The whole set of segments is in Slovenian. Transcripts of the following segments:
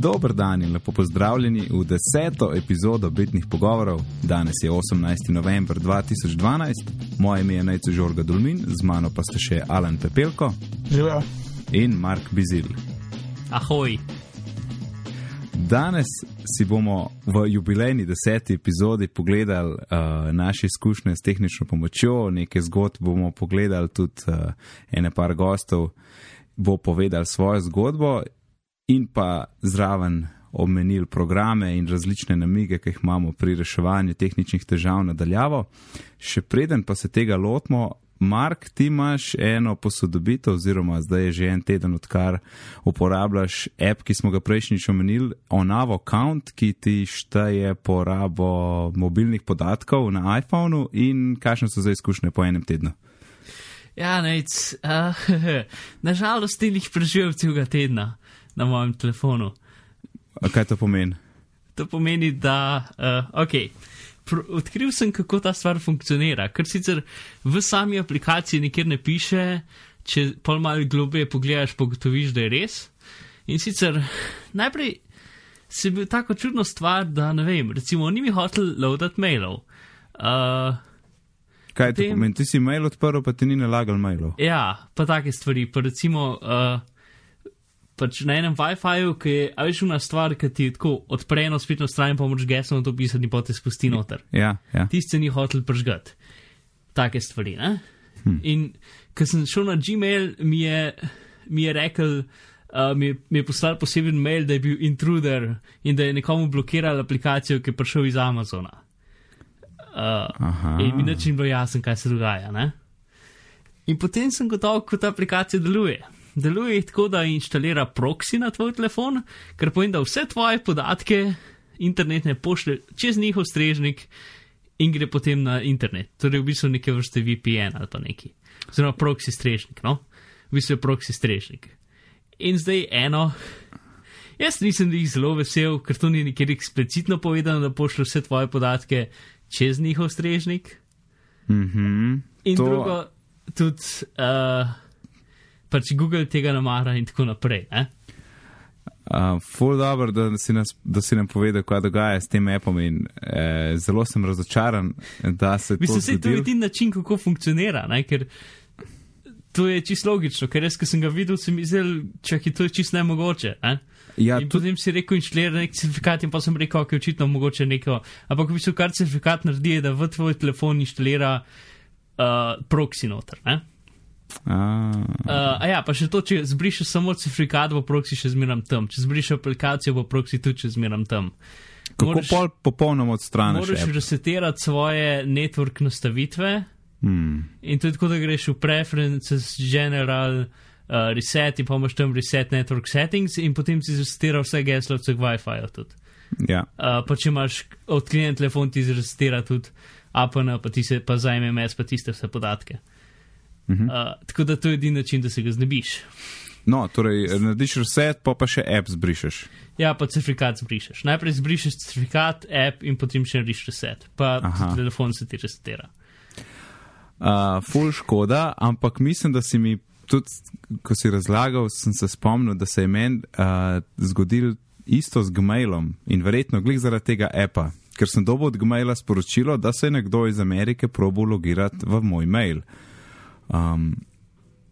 Dober dan in lepo pozdravljeni v deseto epizodo Bitnih pogovorov. Danes je 18. november 2012, moje ime je Najcu Žorga Dulmin, z mano pa ste še Alan Pepelko Živijo. in Mark Bizil. Ahoj. Danes si bomo v jubilejni deseti epizodi pogledali uh, naše izkušnje s tehnično pomočjo, nekaj zgodb bomo pogledali, tudi uh, ene par gostov bo povedal svojo zgodbo in pa zraven omenil programe in različne namige, ki jih imamo pri reševanju tehničnih težav nadaljavo. Še preden pa se tega lotimo, Mark, ti imaš eno posodobitev, oziroma zdaj je že en teden, odkar uporabljaš app, ki smo ga prejšnjič omenili, Onavo Count, ki ti šteje porabo mobilnih podatkov na iPhonu in kakšne so zdaj izkušnje po enem tednu. Ja, nec, uh, nažalost, ti jih preživel celega tedna na mojem telefonu. A Kaj to pomeni? To pomeni, da, uh, ok, pr odkril sem, kako ta stvar funkcionira, ker sicer v sami aplikaciji nikjer ne piše, če pol malo globje pogledaš, pogotoviš, da je res. In sicer najprej se je bil tako čudno stvar, da ne vem, recimo, ni mi hotel loadati mailov. Uh, Kaj to Potem- pomeni? Ti si mail odprl, pa ti ni nalagal mailov. Ja, pa take stvari. Pa recimo, uh, pač na enem WiFi-ju, ki je, a veš, una stvar, ki ti tako odpre eno spletno stran, pa moraš geslo na to pisati, pa te spusti noter. Ja, ja. Tiste ni hotel pržgati. Take stvari, ne? Hm. In ko sem šel na Gmail, mi je, mi je rekel, uh, mi, je- mi je poslal poseben mail, da je bil intruder in da je nekomu blokiral aplikacijo, ki je prišel iz Amazona. Uh, Aha. In mi nič ni bilo jasno, kaj se dogaja. Ne? In potem sem gotov, kako ta aplikacija deluje. Deluje tako, da inštalira proxy na tvoj telefon, kar pomeni, da vse tvoje podatke internetne pošlje čez njihov strežnik in gre potem na internet. Torej, v bistvu neke vrste VPN ali pa neki. Oziroma proxy strežnik, no? V bistvu je proxy strežnik. In zdaj eno. Jaz nisem jih zelo vesel, ker to ni nikjer eksplicitno povedano, da pošlje vse tvoje podatke čez njihov strežnik. Mhm. In To- to... drugo, tudi uh, pač Google tega ne mara in tako naprej. Ne? Uh, ful dobro, da si, nas, da si nam povedal, kaj dogaja s tem appom in eh, zelo sem razočaran, da se to Mislim, da je to edini način, kako funkcionira. Ne? Ker to je čisto logično, ker jaz, ki sem ga videl, sem mislil, čak je to čisto nemogoče. Ne? Ja, in tudi, potem si rekel, inštaliraj nek certifikat, in pa sem rekel, ok, očitno mogoče neko. Ampak v bistvu, kar certifikat naredi, je, da v tvoj telefon inštalira uh, proxy noter. Ne? A, Uh, ja, pa še to, če zbrišeš samo certifikat, bo proxy še zmeram tam. Če zbrišeš aplikacijo, bo proxy tudi še zmeram tam. kako moraš- pol popolnoma odstraniš Moraš app? resetirati svoje network nastavitve Hmm. in je tako, da greš v preferences, general, uh, reset in pa imaš tam reset network settings in potem si resetira vse gesla vseh Wi-Fi-ja tudi. Ja. Uh, pa če imaš odklenjen telefon, ti zresetira tudi APN, pa ti se pa za MMS, pa tiste vse podatke. Mhm. Uh, tako da to je edini način, da se ga znebiš. No, torej, narediš reset, pa pa še app zbrišeš. Ja, pa certifikat zbrišeš. Najprej zbrišeš certifikat, app in potem še narediš reset. Pa telefon se ti resetira. Uh, ful škoda, ampak mislim, da si mi tudi, ko si razlagal, sem se spomnil, da se je meni uh, zgodil isto z Gmailom in verjetno glih zaradi tega appa, ker sem dobil od Gmaila sporočilo, da se je nekdo iz Amerike probo logirati v moj mail. Um,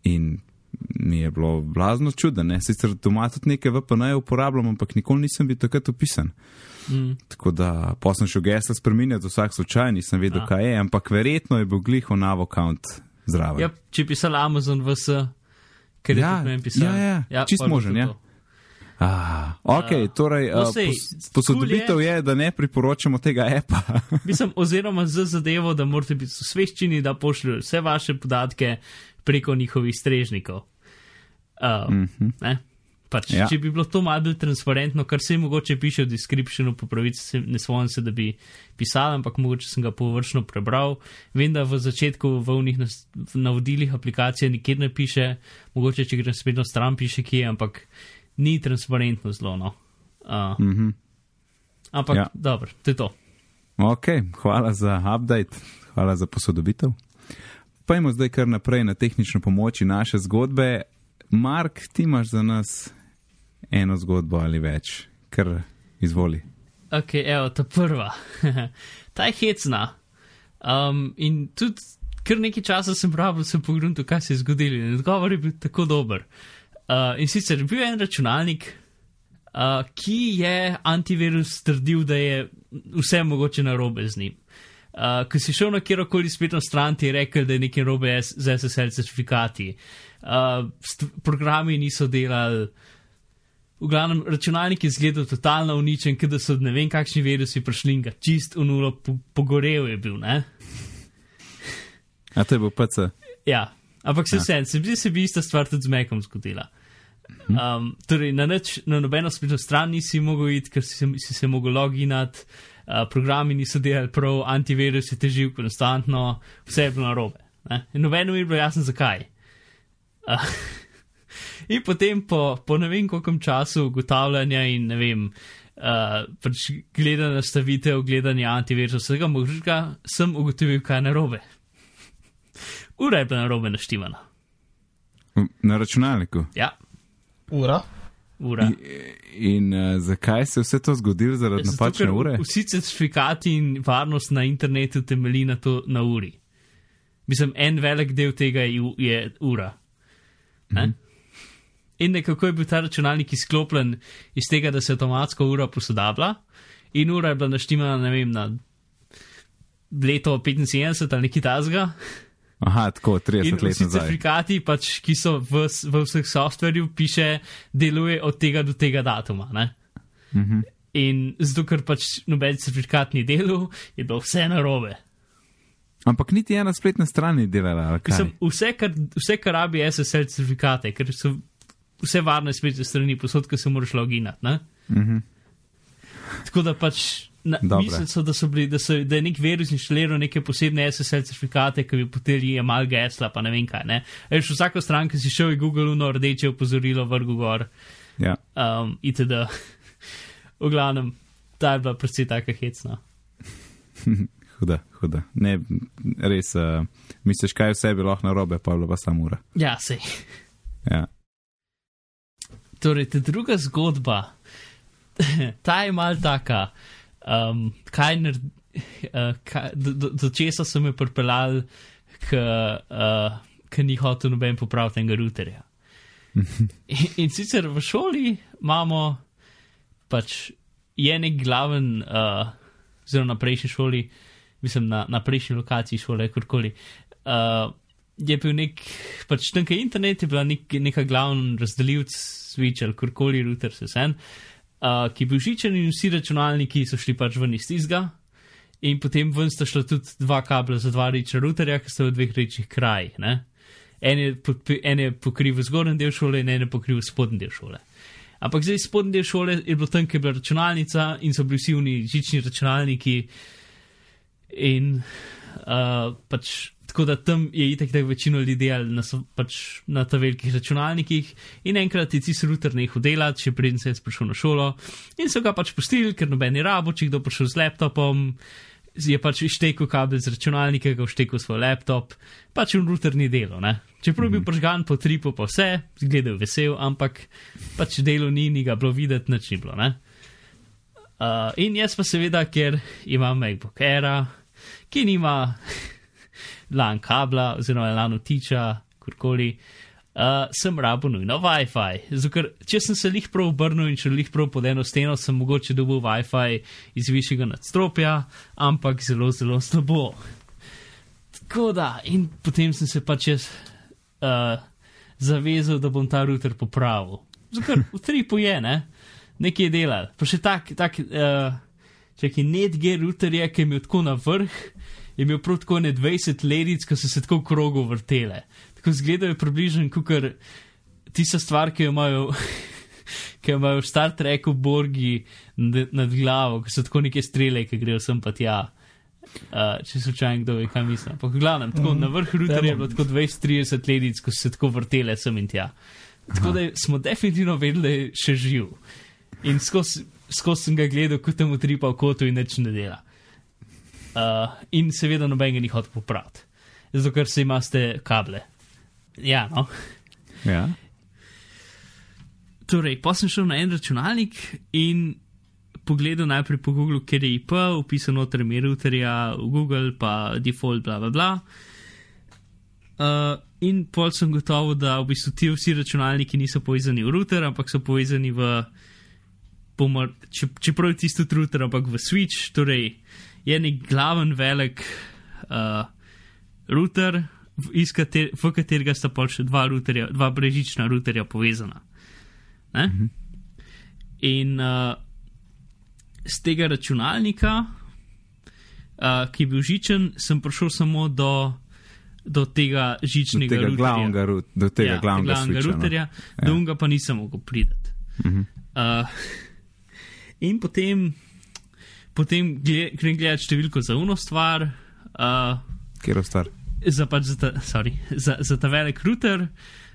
in mi je bilo blazno čudno, ne? sicer doma tudi nekaj VPN-je uporabljam, ampak nikoli nisem bil takrat upisan. Mm. Tako da pa sem šel gesla spremenjati vsak slučaj, nisem vedel, A. kaj je, ampak verjetno je bil glih onavo account zraven. Ja, če je pisal Amazon VS, ker je Ja, tudi meni pisal. ja, ja, pol bo možen, ja. to. Ah, ok, A, torej no uh, sej, pos, posodobitev je, da ne priporočamo tega appa. Mislim, oziroma z zadevo, da morate biti osveščeni, da pošljajo vse vaše podatke preko njihovih strežnikov. Uh, mm -hmm. ne? Pač, Ja. Če bi bilo to malo bolj transparentno, kar se mogoče piše v descriptionu, po pravici se- ne spomnim se, da bi pisal, ampak mogoče sem ga površno prebral. Vem, da v začetku v unih navodilih aplikacije nikjer ne piše, mogoče če greš spet na stran, piše kje, ampak ni transparentno zelo. No. Uh, mm -hmm. ampak Ja. dobro, to je to. Ok, hvala za update, hvala za posodobitev. Pojmo zdaj kar naprej na tehnično pomoč naše zgodbe. Mark, ti imaš za nas eno zgodbo ali več, kar izvoli. Ok, evo, ta prva. ta je hecna. Um, in tudi kar nekaj časa sem pravil, sem pogrunil, kaj se je zgodilo. In odgovor je bil tako dober. Uh, in sicer bil je en računalnik, uh, ki je antivirus trdil, da je vse mogoče narobe z njim. Uh, ko si šel na kjerkoli spletno stran, ti je rekel, da je nekaj narobe z SSL certifikati. Uh, programi niso delali, v glavnem računalnik je izgledal totalno uničen, ker so ne vem kakšni virusi prišli in ga čist v nulo po, pogorel je bil. Ne? A to je bil PC. Ja, ampak se vse, ja. se bi se bi ista stvar tudi z Mekom zgodila. Um, torej, na, neč, na nobeno spletno stran nisi mogel iti, ker si se, si se mogel loginati, uh, programi niso delali prav, antivirus je težil konstantno, vse je bilo narobe. Nobeno mi je bilo jasno, zakaj. Uh, in potem po, po ne vem koliko času ugotavljanja in ne vem, uh, pač gledanja nastavitev, gledanja antivirusa, vsega možnega, sem ugotovil, kaj je narobe. Ura je bila narobe naštivana. Na računalniku. Ja. Ura. Ura. In, in uh, zakaj se je vse to zgodilo zaradi Zato, napačne ure? Vsi certifikati in varnost na internetu temelji na, to, na uri. Mislim, en velik del tega je, je ura. Ne? Mhm. In nekako je bil ta računalnik izklopljen iz tega, da se avtomatsko ura posodablja, in ura je bila naštimana, ne vem, na leto 75 ali nekaj tasga. Aha, tako 30 In let nazaj. certifikati, pač, ki so v, v vseh softverju, piše, deluje od tega do tega datuma. Ne? Mhm. In zato, ker pač noben certifikat ni delal, je bilo vse narobe. Ampak niti ena spletna stran ni delala. Mislim, vse, kar, vse, kar rabi SSL certifikate, ker so vse varne spletne strani, posod, ki se moraš loginati. ne. Mhm. Tako da pač. Mislim, so, da, so bili, da, so, da je nek virus inštaliral neke posebne SSL certifikate, ki bi poteli jemal gesla, pa ne vem kaj. Ne? Veš, vsako stran, ki si šel, je Google uno rdeče opozorilo vrgu gor, Ja. um, itd. v glavnem, ta je bila predvsej taka hecna. Huda, huda. Ne, res, uh, misliš, kaj vse bi lahko narobe, pa je bila pa samo ura. Ja, sej. Ja. Torej, ta druga zgodba, ta je mal taka, um, kaj nared, uh, kaj, do, do, do česa so me pripeljali, k, uh, k ni hotel noben popraviti enega routerja. In, in sicer v šoli imamo, pač je nek glaven, uh, zelo na prejšnji šoli, mislim na, na prejšnji lokaciji šole, kakorkoli. Uh, je bil nek, pač tam, kjer je internet, je bila nek, neka glavna razdelivc, switch ali karkoli, router se sen, uh, ki je bil žičen in vsi računalniki so šli pač ven iz tizga. In potem ven sta šla tudi dva kabla za dva reča routerja, ki sta v dveh rečih krajih. ne. En je, en je pokrival zgornji del šole, in en je pokrival spodnji del šole. Ampak zdaj spodnji del šole je bilo tam, kjer je bila računalnica in so bili vsi oni žični računalniki. In uh, pač tako da tam je itek tako večino ljudi delali na, so- pač na ta velikih računalnikih. In enkrat je cis router nehal delati, še preden se je prišel na šolo. In so ga pač pustili, ker noben je rabo, če kdo prišel z laptopom. Je pač ištekel kabel z računalnika, ga vštekel svoj laptop, pač v router ni delo. Ne? Čeprav je bil požgan po tripu, pa vse, zgledal je vesel, ampak pač delo ni, ni ga bilo videti, nič ni bilo. ne. Uh, in jaz pa seveda, ker imam MacBook Air, ki nima lan kabla, oziroma lan utiča, kurkoli, uh, sem rabo nujno WiFi. Zato, ker če sem se lih prav obrnil in če lih prav pod eno steno, sem mogoče dobil WiFi iz višjega nadstropja, ampak zelo, zelo slabo. Tako da, in potem sem se pač jaz uh, zavezal, da bom ta router popravil. Zato, ker v tripu je, ne, nekaj je delal. Pa še tak, tak uh, netgear router je, ki je imel tako na vrh, je imel prav tako ne 20 ledic, ki so se tako v krogu vrtele. Tako zgledajo približno, kot tista stvar, ki jo imajo. Ki imajo v Star Treku borgi nad, nad glavo, ki so tako neke strele, ki grejo sem pa tja. Uh, če slučajno kdo ve, kaj mislim. V glavnem, tako Mhm. na vrhu routerja je bilo tako 20-30 ledic, ko so se tako vrtele sem in tja. Tako da smo definitivno vedeli, da je še živ. In skozi skos sem ga gledal, kot temu tripa v kotu in nič ne dela. Uh, in seveda noben ga ni hotel popraviti, zato ker se imate kable. Ja, no. Ja. Torej, pa sem šel na en računalnik in pogledal najprej po Google, ker je IP, upisal noter ime routerja Google, pa default, bla bla bla. Uh, in pol sem gotovo, da v bistvu ti vsi računalniki niso povezani v router, ampak so povezani v, pomor, če, čeprav je tisto router, ampak v switch, torej je nek glaven velik uh, router, v, kater, v katerega sta pol še dva, routerja, dva brežična routerja povezana. Mhm. In uh, z tega računalnika, uh, ki je bil žičen, sem prišel samo do, do tega žičnega do tega routerja. glavnega, ru- do tega ja, glavnega, glavnega switcha, no. Ja. do unga pa nisem mogel priti. Mhm. Uh, in potem, potem gled, grem gledati številko za uno stvar, uh, Kjer ostar? za, pač za, ta, sorry, za, za ta velik router.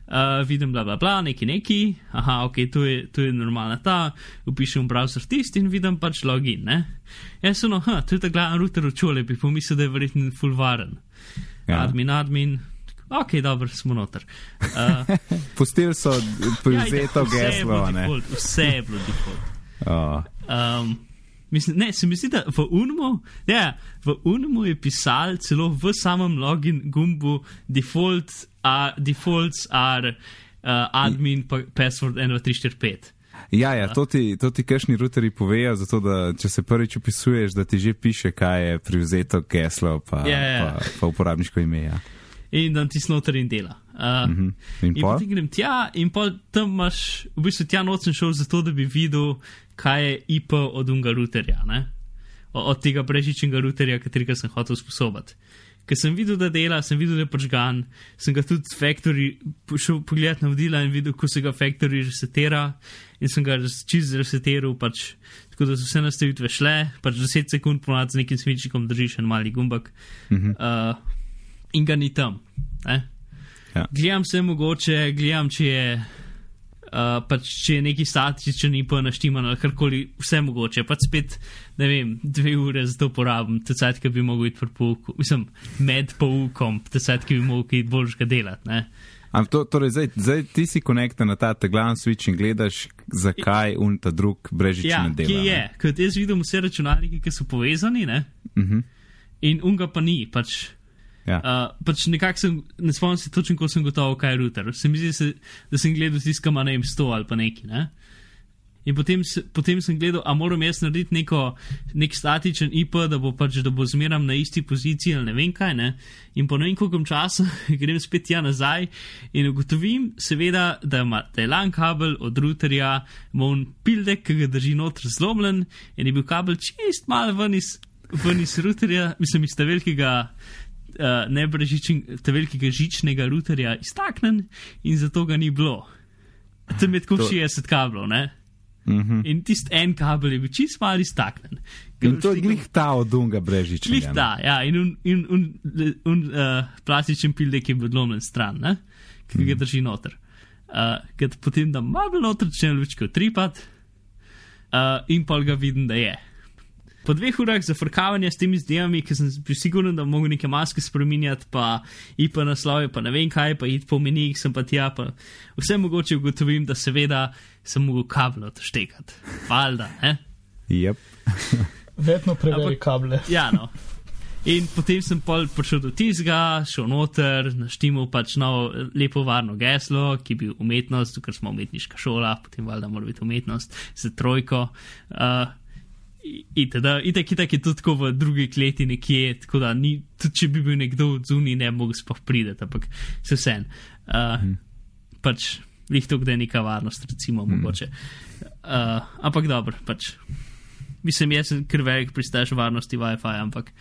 Uh, vidim, bla, bla, bla, neki neki, aha, ok, to je, to je normalna ta, upišem browser tist in vidim pač login. Ne? Jaz sem, no, ha, to je ta glavni router od šole, bi pomislil, da je verjetno full varen. Ja. Admin, admin, ok, dobro, smo noter. Uh, Pustili so povzeto ja, itak, vse je geslo, bilo default, Vse je bilo default. Oh. Um, mislim, ne, se mi zdi, da v Unmu, ja, v Unmu je pisal celo v samem login gumbu default, uh, defaults are uh, admin pa password 1234. Ja, ja, to ti, to ti kašni ruteri povejo, zato da če se prvič upisuješ, da ti že piše, kaj je privzeto geslo, pa, Ja, ja. pa, pa uporabniško ime. Ja. In da ti snoter in dela. Uh, Mhm. In In pol? potem grem tja, in pa tam imaš, v bistvu tja noč sem šel zato, da bi videl, kaj je IP od unga routerja, ne? Od tega brežičnega routerja, katerega sem hotel sposobati. Ker sem videl, da dela, sem videl, da je počgan, sem ga tudi factory šel pogledat navodila in videl, ko se ga factory resetira in sem ga čist resetiral, pač, tako da so vse nastavitve šle, pač 10 sekund ponad z nekim svinčikom držiš en mali gumbak Mhm. uh, in ga ni tam. Ne? Ja. Gledam se mogoče, gledam, če je, uh, pač, če je neki statičen IP naštiman ali karkoli, vse mogoče. Pač spet, ne vem, dve ure za to porabim, te cajt, ki bi mogel iti pouku, mislim, med poukom, te cajt, ki bi mogel iti boljšega delati. Ne? Am to, torej, zdaj, zdaj ti si konekta na ta glavni switch in gledaš, zakaj un ta drug brežič Ja, ne dela. ki je, ker jaz vidim vse računalnike, ki so povezani, ne? Mhm. in unga pa ni. Pač, Ja. Uh, pač nekako sem, ne spomnim se točno, ko sem gotovo, kaj je router. Se mi zdi, se, da sem gledal tiskama na M100 ali pa neki. Ne? In potem, potem sem gledal, a moram jaz narediti neko, nek statičen IP, da bo pač, da bo zmeram na isti poziciji ali ne vem kaj. Ne? In po ne vem koliko časa grem spet tja nazaj in ugotovim, seveda, da ima da je lan kabel od routerja, ima un pildek, ki ga drži noter zlomljen in je bil kabel čist mal ven iz, ven iz routerja, mislim, iz velikega uh, nebrežičnega, velikega žičnega routerja iztaknen in zato ga ni bilo. Tam je tako To- 60 kablov, ne? Mhm. In tisti en kabel je bil čist mal iztaknen. In to je glih ta od unga brežič. Glih da, ja, in un, in, un, un uh, plastičen pildek je bil odlomljen stran, ne? ki Mhm. ga drži noter. Uh, Ker potem da malo noter, če ne lučko tripat, uh, in pa ga vidim, da je. Po dveh urah zafrkavanja s temi zdajami, ki sem bil siguren, da mogo neke maske spremenjati, pa IP naslove, pa ne vem kaj, pa id po menih, sem pa tja, pa vse mogoče ugotovim, da seveda sem mogel kablo odštekati. Valjda, ne? Yep. Vedno preveri kable. Ja, no. In potem sem pol prišel do tizga, šel noter, naštimal pač novo lepo varno geslo, ki je bil umetnost, ker smo umetniška šola, potem valjda mora biti umetnost za trojko. Uh, Itd. Itak, itak je tudi tako v drugi kleti nekje, tako da ni, tudi če bi bil nekdo od zunaj, ne bi mogel sploh priti, ampak se vse en. Uh, Mhm. Pač, lih to, da je neka varnost, recimo, mogoče. Uh, ampak dobro, pač. Mislim, jaz sem kar velik pristaš varnosti WiFi, ampak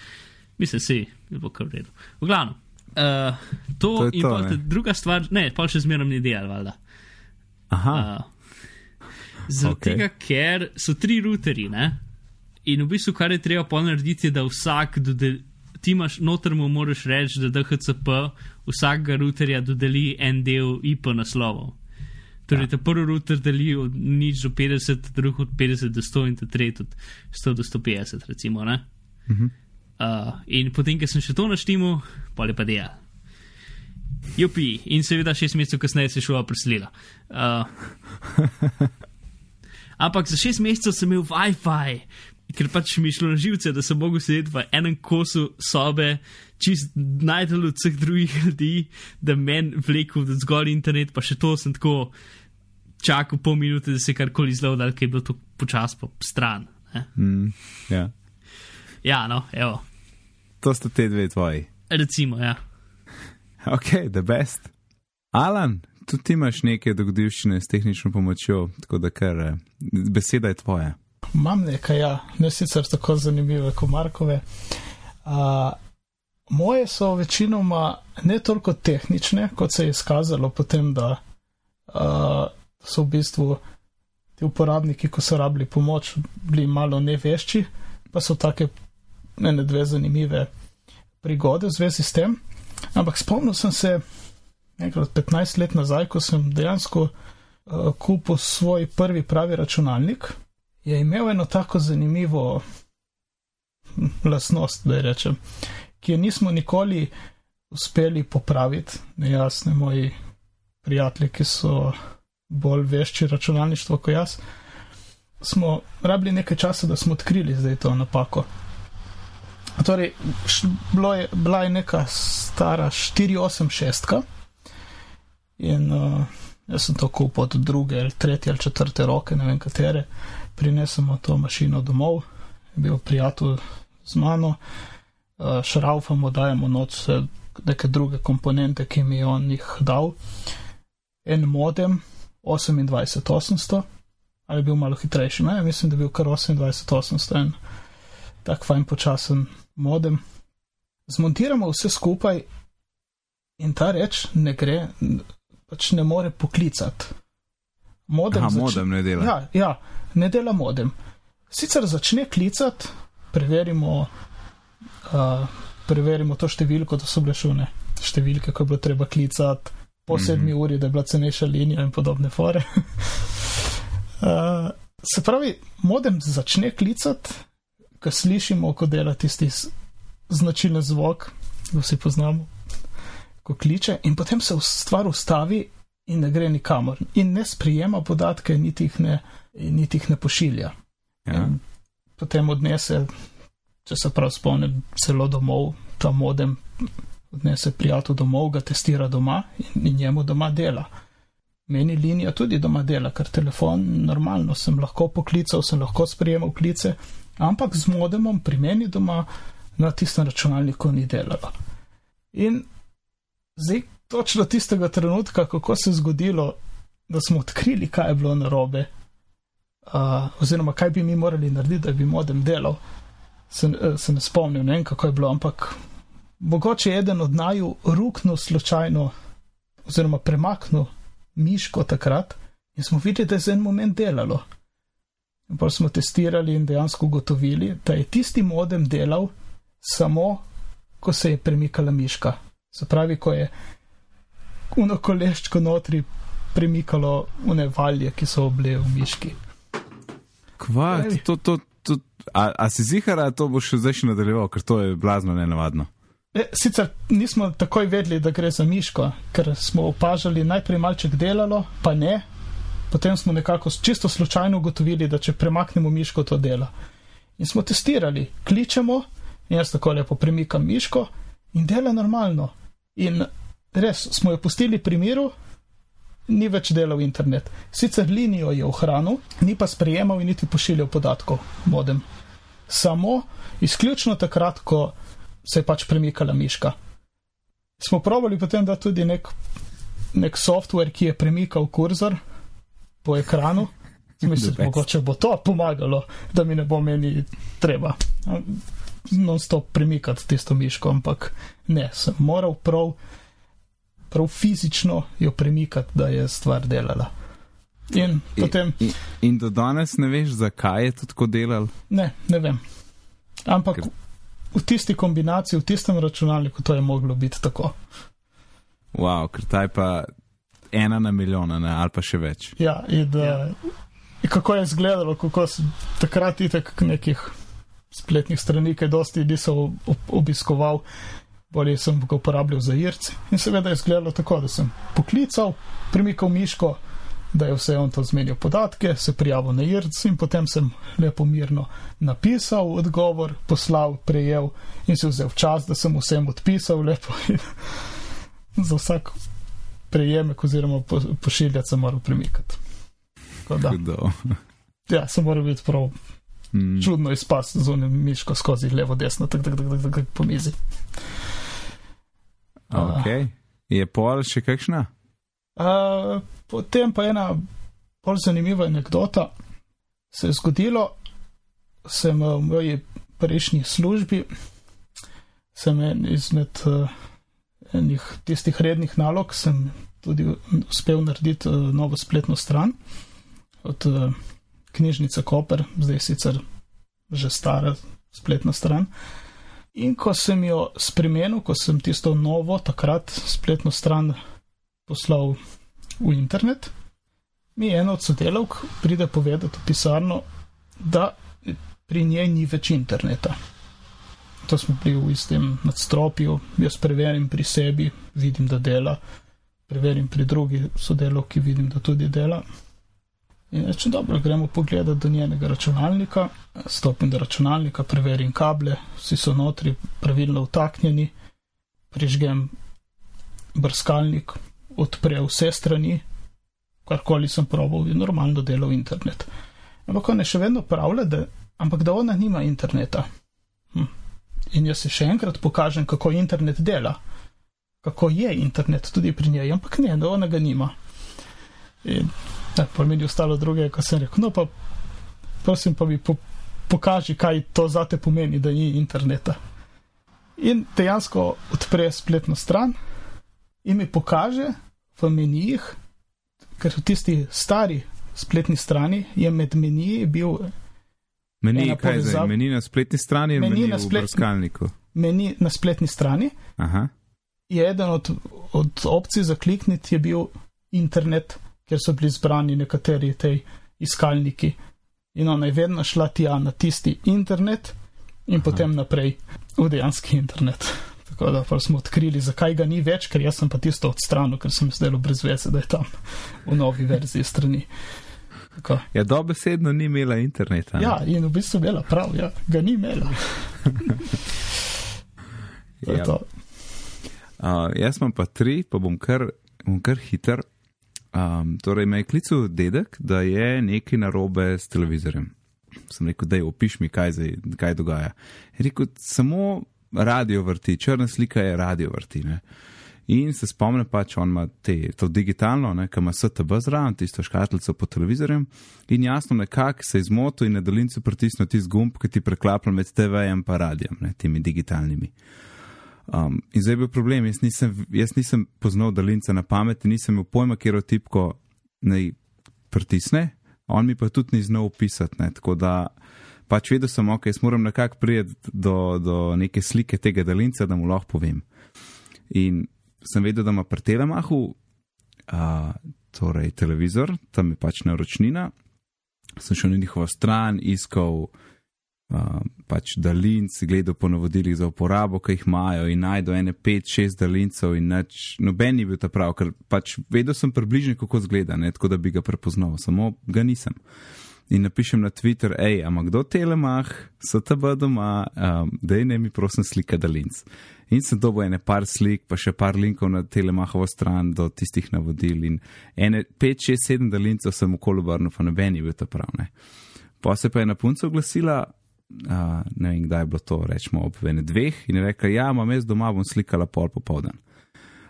mislim, si, da bo kar v redu. V glavnem. Uh, to, To je in to, pa druga stvar, ne, pa še zmeraj ni del, valjda. Aha, Uh, Zaradi Ok. okay. tega, ker so tri routerji, ne? In v bistvu, kar je treba pol narediti, je, da vsak dodeli, ti imaš noter mu moraš reči, da DHCP vsakega routerja dodeli en del IP naslovov. Torej, ja. ta prvi router deli od nič do 50, drugi od 50 do 100 in ta tretji od 100 do 150, recimo. Ne? Mhm. Uh, in potem, ker sem še to naštimal, pa je pa dejal. Jupi, in seveda šest mesecev kasneje se je šola preselila. Uh, Ampak za šest mesecev sem imel WiFi, ker pač mi šlo na živce, da sem mogel sedeti v enem kosu sobe, čist najdel od vseh drugih ljudi, da men vlekel zgolj internet, pa še to sem tako čakal pol minute, da se karkoli zlodal, ker je bilo to počas po stran. ne. Mm, ja. Ja, no, evo, To sta te dve tvoji. recimo, ja. Ok, the best. Alan, tudi ti imaš neke dogodivščine s tehnično pomočjo, tako da kar eh, beseda je tvoja. Imam nekaj, ja, ne sicer tako zanimive kot Markove. Uh, moje so večinoma ne toliko tehnične, kot se je izkazalo potem, da uh, so v bistvu ti uporabniki, ko so rabili pomoč, bili malo nevešči, pa so take ene dve zanimive prigode v zvezi s tem. Ampak spomnil sem se enkrat 15 let nazaj, ko sem dejansko uh, kupil svoj prvi pravi računalnik je imel eno tako zanimivo hm, lastnost, da rečem, ki je nismo nikoli uspeli popraviti. Ne jaz, ne moji prijatelji, ki so bolj vešči računalništvo kot jaz. Smo rabili nekaj časa, da smo odkrili zdaj to napako. Torej, je, bila je neka stara 486 in uh, jaz sem to kupil od druge ali tretje ali četrte roke, ne vem katere prinesemo to mašino domov, je bil prijatelj z mano, uh, šraufamo, dajemo noč neke druge komponente, ki mi je on jih dal. En modem 28800, ali je bil malo hitrejši, ne, mislim, da je bil kar 28800, en tak fajn počasen modem. Zmontiramo vse skupaj in ta reč ne gre, pač ne more poklicati. Modem, Aha, zač- modem ne dela. Ja, ja, ne dela modem. Sicer začne klicati, preverimo, uh, preverimo to številko, da so bile šune številke, ko je bilo treba klicati, po Mhm. sedmi uri, da je bila cenejša linija in podobne fore. uh, se pravi, modem začne klicati, ko slišimo, ko dela tisti značilen zvok, ki vsi poznamo, ko kliče, in potem se v- stvar ustavi in ne gre nikamor, in ne sprijema podatke, niti jih ne, niti jih ne pošilja. Ja. In potem odnese, če se prav spomnim, celo domov, ta modem odnese prijatelj domov, ga testira doma in, in njemu doma dela. Meni linija tudi doma dela, ker telefon normalno sem lahko poklical, sem lahko sprejemal klice, ampak z modemom pri meni doma na tistem računalniku ni delalo. In zdaj točno tistega trenutka, kako se je zgodilo, da smo odkrili, kaj je bilo narobe, uh, oziroma kaj bi mi morali narediti, da bi modem delal, se, eh, se ne spomnim, ne vem kako je bilo, ampak mogoče je eden od naju ruknil slučajno, oziroma premaknil miško takrat in smo videli, da je za en moment delalo. In pa smo testirali in dejansko ugotovili, da je tisti modem delal samo, ko se je premikala miška. Se pravi, ko je uno koleščko notri premikalo une valje, ki so bile v miški. Kva, to, to, to, a, a si zihara, to bo še zdaj še nadaljeval, ker to je blazno nenavadno. E, sicer nismo takoj vedeli, da gre za miško, ker smo opažali najprej malček delalo, pa ne. Potem smo nekako čisto slučajno ugotovili, da če premaknemo miško, to dela. In smo testirali, kličemo, jaz tako lepo premikam miško in dela normalno. In res smo jo pustili pri miru, ni več delal internet. Sicer linijo je ohranil, ni pa sprejemal in niti pošiljal podatkov modem. Samo izključno takrat, ko se je pač premikala miška. Smo probali potem da tudi nek, nek software, ki je premikal kurzor po ekranu. Mislim, mogoče bo to pomagalo, da mi ne bo meni treba non-stop premikati tisto miško, ampak ne, sem moral prav, prav fizično jo premikati, da je stvar delala. In potem, In, in do danes ne veš, zakaj je to tako delal. ne, ne vem. Ampak Ker- v tisti kombinaciji, v tistem računalniku, to je moglo biti tako. Wow, ker ta je pa ena na milijona, ne, ali pa še več. Ja, in, ja. in kako je izgledalo, kako sem takrat itek nekih spletnih strani, ki dosti nisem ob- obiskoval, bolje sem ga uporabljal za irci. In seveda je izgledalo tako, da sem poklical, premikal miško da je vse on to zmenil podatke, se prijavil na IRC in potem sem lepo mirno napisal odgovor, poslal, prejel in si vzel čas, da sem vsem odpisal lepo in za vsak prejemek oziroma pošiljati sem moral premikati. Ja, sem moral biti prav mm. čudno izpas z unim miško skozi levo, desno, tako tak, tak, tak, tak, tak, po mizi. Ok, uh, je pol še kakšna? Uh, potem pa ena bolj zanimiva anekdota se je zgodilo, sem v moji prejšnji službi, sem en izmed uh, enih tistih rednih nalog, sem tudi uspel narediti uh, novo spletno stran od uh, knjižnice Koper, zdaj sicer že stara spletna stran. In ko sem jo spremenil, ko sem tisto novo, takrat spletno stran poslal v internet, mi je ena od sodelavk pride povedati v pisarno, da pri njej ni več interneta. To smo bili v istem nadstropju, jaz preverim pri sebi, vidim, da dela, preverim pri drugi sodelavki, vidim, da tudi dela. In rečem, dobro, gremo pogledat do njenega računalnika, stopim do računalnika, preverim kable, vsi so notri, pravilno vtaknjeni, prižgem brskalnik, odpre vse strani, karkoli sem proval, in normalno delal internet. Ampak on je še vedno pravlja, da, ampak da ona nima interneta. Hm. In jaz si še enkrat pokažem, kako internet dela, kako je internet tudi pri njej, ampak ne, da ona ga nima. In Ja, pa mi je ostalo druge, ko sem rekel, no pa prosim, pa mi po, pokaži, kaj to zate pomeni, da ni interneta. In dejansko odpre spletno stran in mi pokaže v menijih, ker v tisti stari spletni strani je med meniji bil. Meni, kaj zdaj? Meni na spletni strani ali meni na spletniku? Meni na spletni strani. Aha. Je eden od, od opcij za klikniti je bil internet kjer so bili zbrani nekateri tej iskalniki. In ona je vedno šla tja na tisti internet in Aha. potem naprej v dejanski internet. Tako da pa smo odkrili, zakaj ga ni več, ker jaz sem pa tisto odstranil, ker sem zdaj brez veze, da je tam v novi verziji strani. Tako. Ja, dobesedno ni imela interneta. Ne? Ja, in v bistvu bila prav, ja, ga ni imela. ja. uh, jaz imam pa tri, pa bom kar, bom kar hiter. Um, torej, me je klical dedek, da je nekaj narobe s televizorjem. Sem rekel, da je opiš mi, kaj, zdaj, kaj dogaja. Je rekel, samo radio vrti, črna slika je radio vrti. Ne? In se spomnim pač, on ima te, to digitalno, ki ima STB zraven, tisto škatlico po televizorjem. In jasno, nekako se je zmotil in na daljnici pritisnil tisti gumb, ki ti preklaplja med TV-jem in radijem, ne, temi digitalnimi. Um, in zdaj je bil problem, jaz nisem, jaz nisem poznal daljnca na pamet, nisem imel pojma, kje je tipko naj pritisne, on mi pa tudi ni znal opisati. Ne, tako da pač vedel sem, ok, jaz moram nekako priti do, do neke slike tega daljnca, da mu lahko povem. In sem vedel, da ima pri telemahu, uh, torej televizor, tam je pač naročnina. Sem šel na njihovo stran, iskal pač daljnc, gledal po navodilih za uporabo, ki jih imajo in najdo ene pet, šest daljncev in neč, noben ni bil ta prav, ker pač vedel sem približno, kako zgleda, ne, tako da bi ga prepoznal, samo ga nisem. In napišem na Twitter, hej, ama kdo telemah, so tebe doma, um, da je ne mi prosim slika daljnc. In sem dobil ene par slik, pa še par linkov na telemahovo stran do tistih navodil in ene pet, šest, sedem daljncev sem okolo obrnil, pa noben je bil ta prav, ne. Pa se pa je na puncu oglasila, uh, ne vem, kdaj je bilo to, rečemo ob ene dveh, in je rekla, ja, imam jaz doma, bom slikala pol popoldan.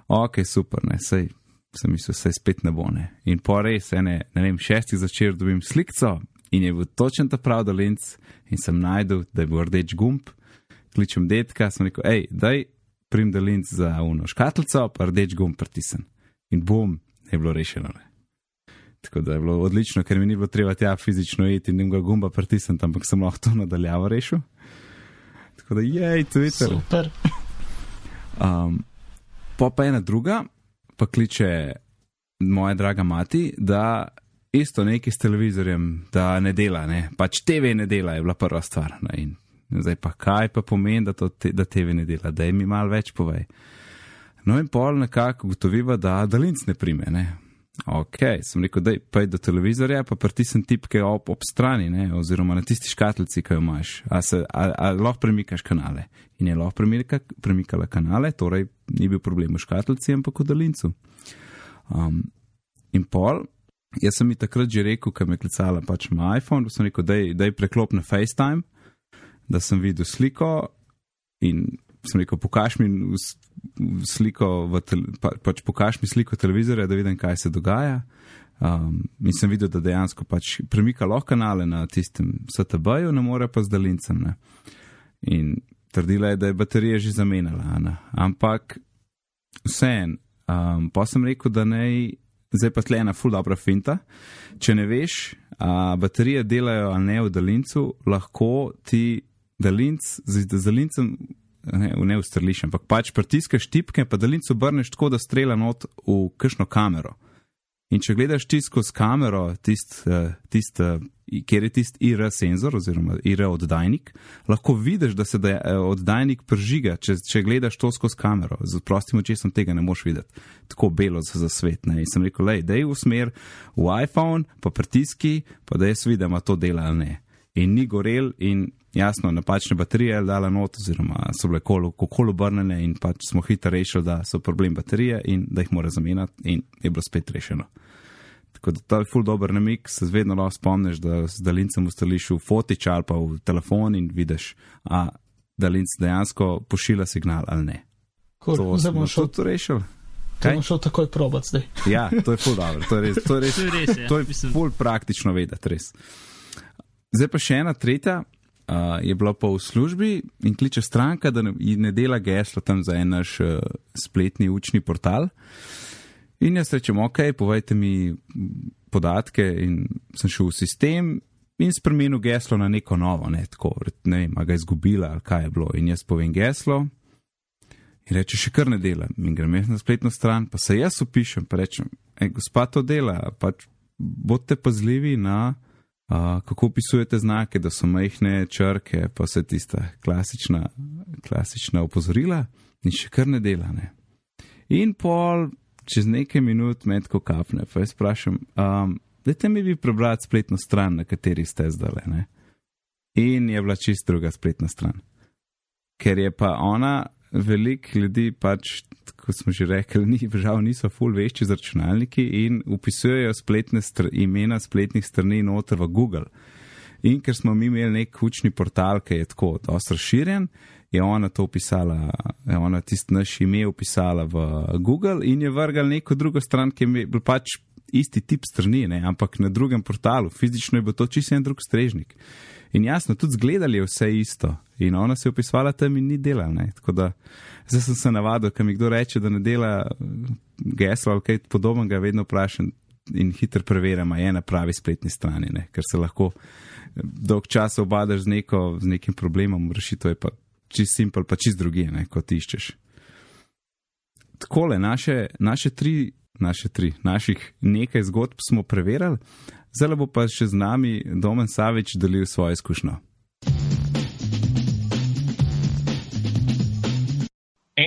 Ok, super, ne, sej sem mislil, sej spet ne bo ne. In po res, ene, ne vem, šestih začer dobim slikco in je bil točen ta prav dalinc in sem najdel, da je bil rdeč gumb, kličem detka, sem rekel, hej, daj prim dalinc za uno škatlico, pa rdeč gumb pritisnem. In bom, je bilo rešeno. Ne. Tako da je bilo odlično, ker mi ni bilo treba tja fizično iti in ga gumba pritisniti, ampak sem lahko to nadaljavo rešil. Tako da je, Twitter. Super. Um, pa pa ena druga, pa kliče moja draga mati, da isto nekaj s televizorjem, da ne dela, ne. pač TV ne dela, je bila prva stvar. Ne. In zdaj pa kaj pa pomeni, da, te, da TV ne dela, da jim mi malo več povej. No in pol nekako gotoviva, da daljnc ne prime. Ne. Ok, sem rekel, da je do televizorja, pa pritisnem tipke ob, ob strani, ne, oziroma na tisti škatlici, ki jo imaš. A, se, a, a lahko premikaš kanale. In je lahko premika, premikala kanale, torej ni bil problem v škatlici, ampak v daljincu. Um, in pol, jaz sem mi takrat že rekel, ker me je klicala pač moj iPhone, da sem rekel, da je preklop na FaceTime, da sem videl sliko in sem rekel, pokaž mi sliko, pa, pač pokaž mi sliko televizorja, da vidim, kaj se dogaja. Um, in sem videl, da dejansko pač premika lahko kanale na tistem STB-ju, ne more pa z daljincem. Ne. In trdila je, da je baterija že zamenjala, ne. ampak vseeno. Um, pa sem rekel, da ne, zdaj pa tle ena full dobra finta. Če ne veš, a baterije delajo ali ne v daljincu, lahko ti daljinc, z daljincem ne, ne ustreliš, ampak pač pritiskaš tipke, pa daljnico obrneš tako, da strela not v kakšno kamero. In če gledaš ti skozi kamero, tist, eh, tist, eh, kjer je tisti IR senzor oziroma IR oddajnik, lahko vidiš, da se da eh, oddajnik pržiga, če, če gledaš to skozi kamero. Z prostim očesom tega ne moš videti. Tako belo za, za svet. Ne. In sem rekel, lej, dej v smer v iPhone, pa pritiski, pa da jaz vidim, da to dela ali ne. In ni gorel in jasno, napačne baterije je dala not, oziroma so bile kolo obrnjene in pač smo hitro rešili, da so problem baterije in da jih mora zamenjati in je bilo spet rešeno. Tako da to je full dober namik, se vedno lahko spomniš, da z daljincem ustališ v fotič ali pa v telefon in vidiš, a daljinc dejansko pošilja signal ali ne. Cool. To smo šel tudi rešili. Kaj bomo šel takoj probat zdaj? ja, to je full dobro, to je res, to je res, to je, res, ja. to je full praktično vedeti, res. Zdaj pa še ena tretja, uh, je bila pa v službi in kliče stranka, da ne, ne dela geslo tam za en naš uh, spletni učni portal. In jaz rečem, ok, povejte mi podatke in sem šel v sistem in spremenil geslo na neko novo, ne tako, ne vem, ga je izgubila ali kaj je bilo. In jaz povem geslo in reče, še kar ne dela. In grem jaz na spletno stran, pa se jaz upišem, pa rečem, ej, gospa to dela, pač bodite pazljivi na kako opisujete znake, da so majhne črke, pa vse tista klasična, klasična opozorila in še kar ne dela. Ne. In pol, čez nekaj minut, med ko kapne, pa jaz sprašujem, um, dajte mi vi prebrati spletno stran, na kateri ste zdaj. Ne. In je bila čist druga spletna stran. Ker je pa ona, veliko ljudi pač kot smo že rekli, ni, žal niso full vešči z računalniki in upisujejo spletne str imena spletnih strani noter v Google. In ker smo mi imeli nek učni portal, ki je tako dosto razširjen, je ona to upisala, je ona tisti naš ime upisala v Google in je vrgal neko drugo stran, ki je bil pač isti tip strani, ne? ampak na drugem portalu, fizično je bil to čisto en drug strežnik. In jasno, tudi zgledali je vse isto. In ona se je upisovala tam in ni delala. Tako da zdaj sem se navadil, ker mi kdo reče, da ne dela geslo ali kaj podobnega, vedno vprašam in hitro preverjam, je na pravi spletni strani, ne? ker se lahko dolg čas obadaš z, neko, z nekim problemom, rešitev je pa čist simpel, pa čist drugi, ne? kot iščeš. Takole, naše, naše tri. Naše tri, naših nekaj zgodb smo preverili, zdaj bo pa še z nami Domen Savič delil svojo izkušnjo.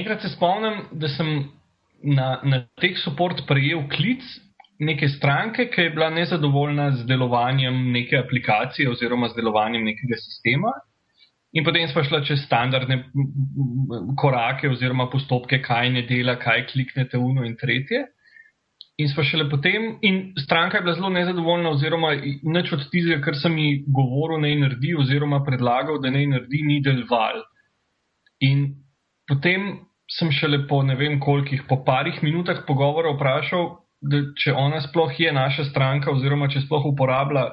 enkrat se spomnim, da sem na, na teh support prejel klic neke stranke, ki je bila nezadovoljna z delovanjem neke aplikacije oziroma z delovanjem nekega sistema. In potem smo šli čez standardne korake oziroma postopke, kaj ne dela, kaj kliknete uno in tretje. In smo šele potem, in stranka je bila zelo nezadovoljna, oziroma nič od tistega, kar sem ji govoril, ne naredi, oziroma predlagal, da ne naredi, ni deloval. In potem sem šele po ne vem kolikih, po parih minutah pogovora vprašal, da če ona sploh je naša stranka, oziroma če sploh uporablja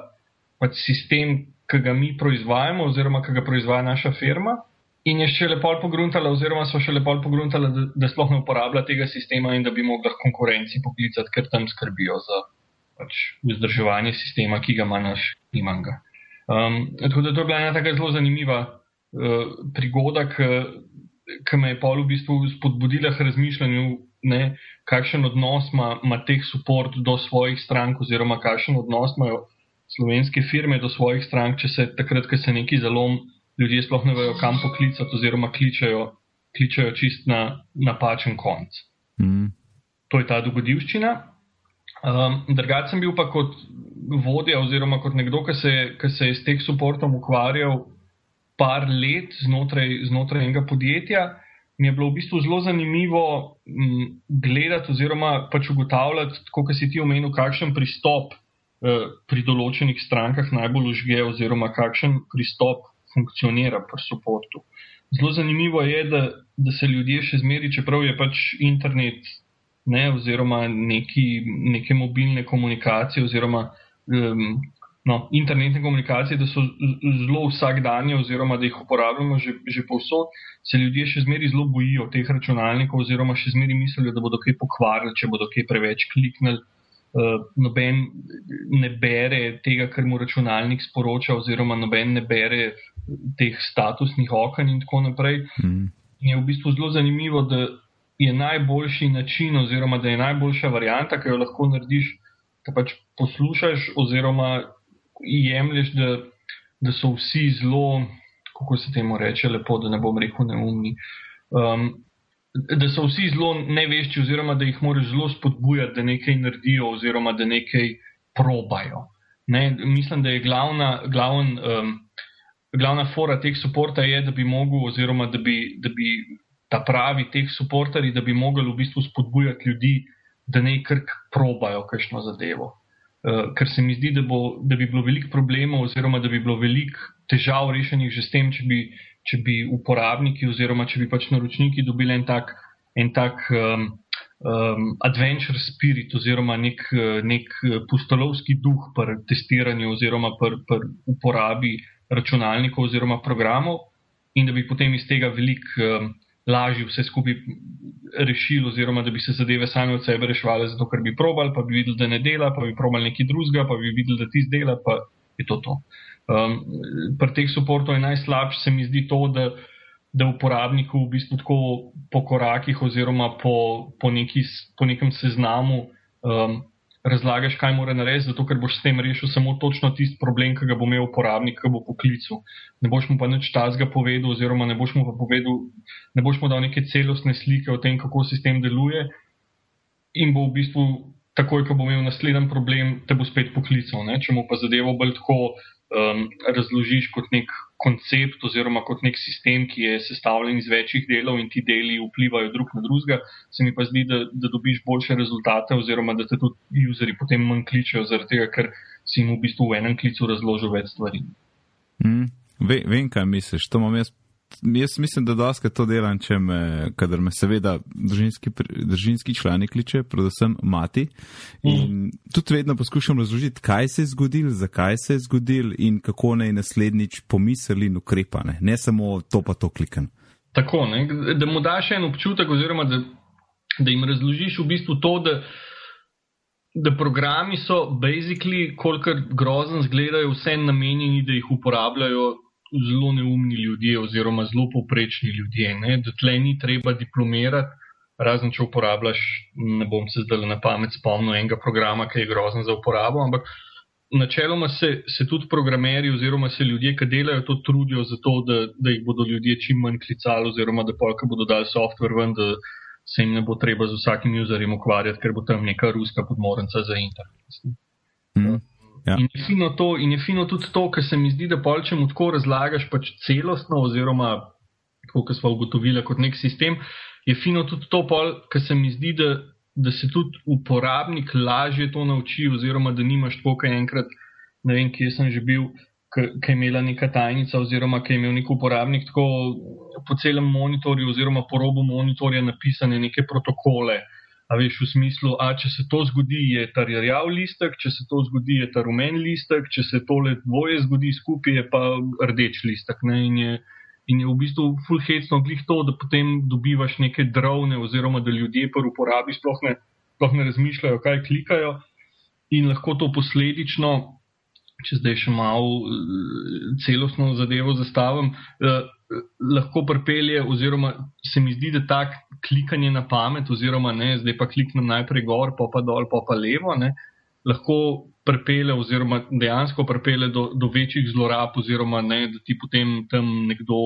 pač sistem, ki ga mi proizvajamo, oziroma ki ga proizvaja naša firma. In je še lepo pogruntala, oziroma so še lepo pogruntala, da, da sploh ne uporablja tega sistema in da bi mogla konkurenci poklicati, ker tam skrbijo za pač, vzdrževanje sistema, ki ga ima naš imanga. Um, tako da to je bila ena tako zelo zanimiva uh, prigoda, ki me je pol v bistvu spodbudila k razmišljanju, ne, kakšen odnos ima, ima teh support do svojih strank, oziroma kakšen odnos imajo slovenske firme do svojih strank, če se takrat, ko se neki zalom, ljudje sploh ne vejo, kam poklicati, oziroma kličajo, kličajo čist na napačen konc. Mm. To je ta dogodivščina. Um, Drugače sem bil pa kot vodja oziroma kot nekdo, ki se, ki se je s teh suportom ukvarjal par let znotraj, znotraj enega podjetja, mi je bilo v bistvu zelo zanimivo m, gledati oziroma pač ugotavljati, kot si ti omenil, kakšen pristop eh, pri določenih strankah najbolj užge oziroma kakšen pristop funkcionira pri suportu. Zelo zanimivo je, da, da se ljudje še zmeri, čeprav je pač internet ne, oziroma neki, neke mobilne komunikacije oziroma um, no, internetne komunikacije, da so zelo vsakdanje oziroma da jih uporabljamo že, že povsod, se ljudje še zmeri zelo bojijo teh računalnikov oziroma še zmeri mislijo, da bodo kaj pokvarili, če bodo kaj preveč kliknili. Uh, noben ne bere tega, kar mu računalnik sporoča, oziroma noben ne bere teh statusnih okn in tako naprej. Mm. Je v bistvu zelo zanimivo, da je najboljši način, oziroma da je najboljša varijanta, ki jo lahko narediš, da pač poslušaš, oziroma jemliš, da, da so vsi zelo, kako se temu reče, lepo, da ne bom rekel neumni. Um, da so vsi zelo nevešči, oziroma da jih moraš zelo spodbujati, da nekaj naredijo, oziroma da nekaj probajo. Ne? Mislim, da je glavna, glavn, um, glavna fora teh suporta, je, da bi mogel, oziroma da bi, da bi ta pravi teh suportari, da bi mogli v bistvu spodbujati ljudi, da ne kar probajo kakšno zadevo. Uh, ker se mi zdi, da, bo, da bi bilo veliko problemov, oziroma da bi bilo veliko težav rešenih že s tem, če bi, če bi uporabniki, oziroma če bi pač naročniki dobili en tak, en tak um, um, adventure spirit, oziroma nek, nek pustolovski duh pri testiranju, oziroma pri, pri uporabi računalnikov oziroma programov, in da bi potem iz tega veliko. Um, lažje vse skupaj rešili, oziroma da bi se zadeve same od sebe reševali, zato ker bi probali, pa bi videli, da ne dela, pa bi probali nekaj drugega, pa bi videli, da ti zdela, pa je to to. Um, pri teh suportov je najslabše, se mi zdi to, da, da uporabniku v bistvu tako po korakih oziroma po, po, neki, po nekem seznamu um, razlagaš, kaj mora narediti, zato ker boš s tem rešil samo točno tisti problem, ki ga bo imel uporabnik, ki bo poklical. Ne boš mu pa nič tazga povedal, oziroma ne boš mu pa povedal, ne boš mu dal neke celostne slike o tem, kako sistem deluje, in bo v bistvu takoj, ko bo imel naslednji problem, te bo spet poklical. Ne? Če mu pa zadevo bolj tako um, razložiš kot nek koncept oziroma kot nek sistem, ki je sestavljen iz večjih delov in ti deli vplivajo drug na drugega, se mi pa zdi, da, da dobiš boljše rezultate oziroma da te tudi useri potem manj kličejo, zaradi tega, ker si jim v bistvu v enem klicu razložil več stvari. Mm, ve, vem, kaj misliš. To imam jaz jaz mislim, da doske to delam, če me, kadar me seveda družinski, družinski člani kliče, predvsem mati. In mm. tudi vedno poskušam razložiti, kaj se je zgodil, zakaj se je zgodil in kako naj naslednjič pomisli in ukrepa. Ne, ne samo to pa to klikan. Tako, ne? da mu daš en občutek, oziroma da, da jim razložiš v bistvu to, da, da programi so, basically, kolikor grozen zgledajo, vse namenjeni, da jih uporabljajo zelo neumni ljudje oziroma zelo poprečni ljudje. Ne? Da tle ni treba diplomirati, razen če uporabljaš, ne bom se zdaj na pamet spomnil enega programa, ki je grozen za uporabo, ampak načeloma se, se tudi programeri oziroma se ljudje, ki delajo to, trudijo za to, da, da jih bodo ljudje čim manj klicali oziroma da polka bodo dali software ven, da se jim ne bo treba z vsakim userjem ukvarjati, ker bo tam neka ruska podmornica za internet. Mm. Ja. In, je fino to, in je fino tudi to, ker se mi zdi, da pol, če mu tako razlagaš pač celostno, oziroma kot smo ugotovili, kot nek sistem, je fino tudi to, ker se mi zdi, da, da se tudi uporabnik lažje to nauči, oziroma da nimaš tako, kaj enkrat, ne vem, kje sem že bil. Ki je imela neka tajnica, oziroma ki je imel nek uporabnik tako po celem monitorju, oziroma po robu monitorja napisane neke protokole, A veš, v smislu, a če se to zgodi, je ta rjav listek, če se to zgodi, je ta rumen listek, če se tole dvoje zgodi skupaj, je pa rdeč listek. In je, in je v bistvu fulhecno glih to, da potem dobivaš neke drone, oziroma da ljudje pri uporabi sploh ne, sploh ne razmišljajo, kaj klikajo, in lahko to posledično, če zdaj še malo eh, celostno zadevo zastavim. Lahko pripelje, oziroma se mi zdi, da tak klikanje na pamet, oziroma ne, zdaj pa kliknem najprej gor, pa pa dol, pa pa levo, ne, lahko pripelje, oziroma dejansko pripelje do, do večjih zlorab, oziroma ne, da ti potem tam nekdo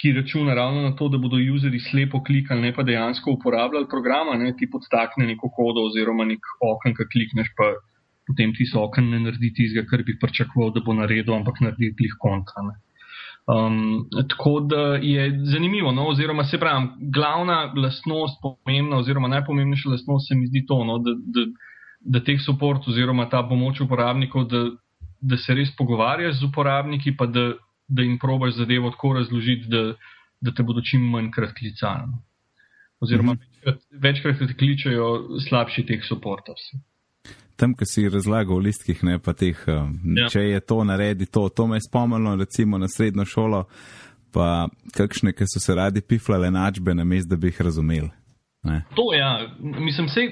ki računa ravno na to, da bodo useri slepo klikali, ne pa dejansko uporabljali programa, ne ti podstakne neko kodo oziroma nek okno, ki klikneš, pa potem ti so okno ne naredi tistega, kar bi pričakoval, da bo naredil, ampak naredi klih kontra. Um, tako da je zanimivo, no, oziroma se pravi, glavna lastnost, pomembna oziroma najpomembnejša lastnost se mi zdi to, no, da, da, da teh support oziroma ta pomoč uporabnikov, da, da se res pogovarjaš z uporabniki, pa da da jim probaš zadevo tako razložiti, da, da te bodo čim manj krat klicali. No. Oziroma, mm -hmm. večkrat, večkrat te kličajo slabši teh suportov. Tam, ki si razlagal v listkih, ne pa teh, um, ja. če je to naredi, to, to me je spomnilo, recimo na srednjo šolo, pa kakšne, ki so se radi piflale načbe, na mest, da bi jih razumeli. Ne? To ja, mislim, se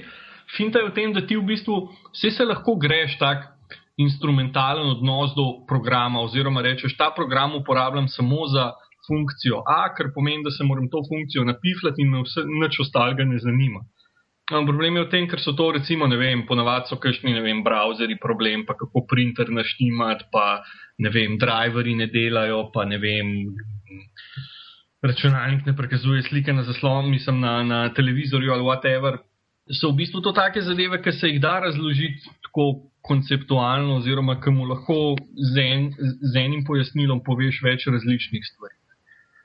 finta je v tem, da ti v bistvu vse se lahko greš tako instrumentalen odnos do programa, oziroma rečeš, ta program uporabljam samo za funkcijo A, ker pomeni, da se moram to funkcijo napifljati in me vse, nič ostalega ne zanima. No, problem je v tem, ker so to, recimo, ne vem, ponavadi so kakšni, ne vem, browseri problem, pa kako printer naštimati, pa ne vem, driveri ne delajo, pa ne vem, računalnik ne prikazuje slike na zaslon, mislim, na, na televizorju ali whatever. So v bistvu to take zadeve, ki se jih da razložiti tako konceptualno, oziroma ki mu lahko z, en, z enim pojasnilom poveš več različnih stvari.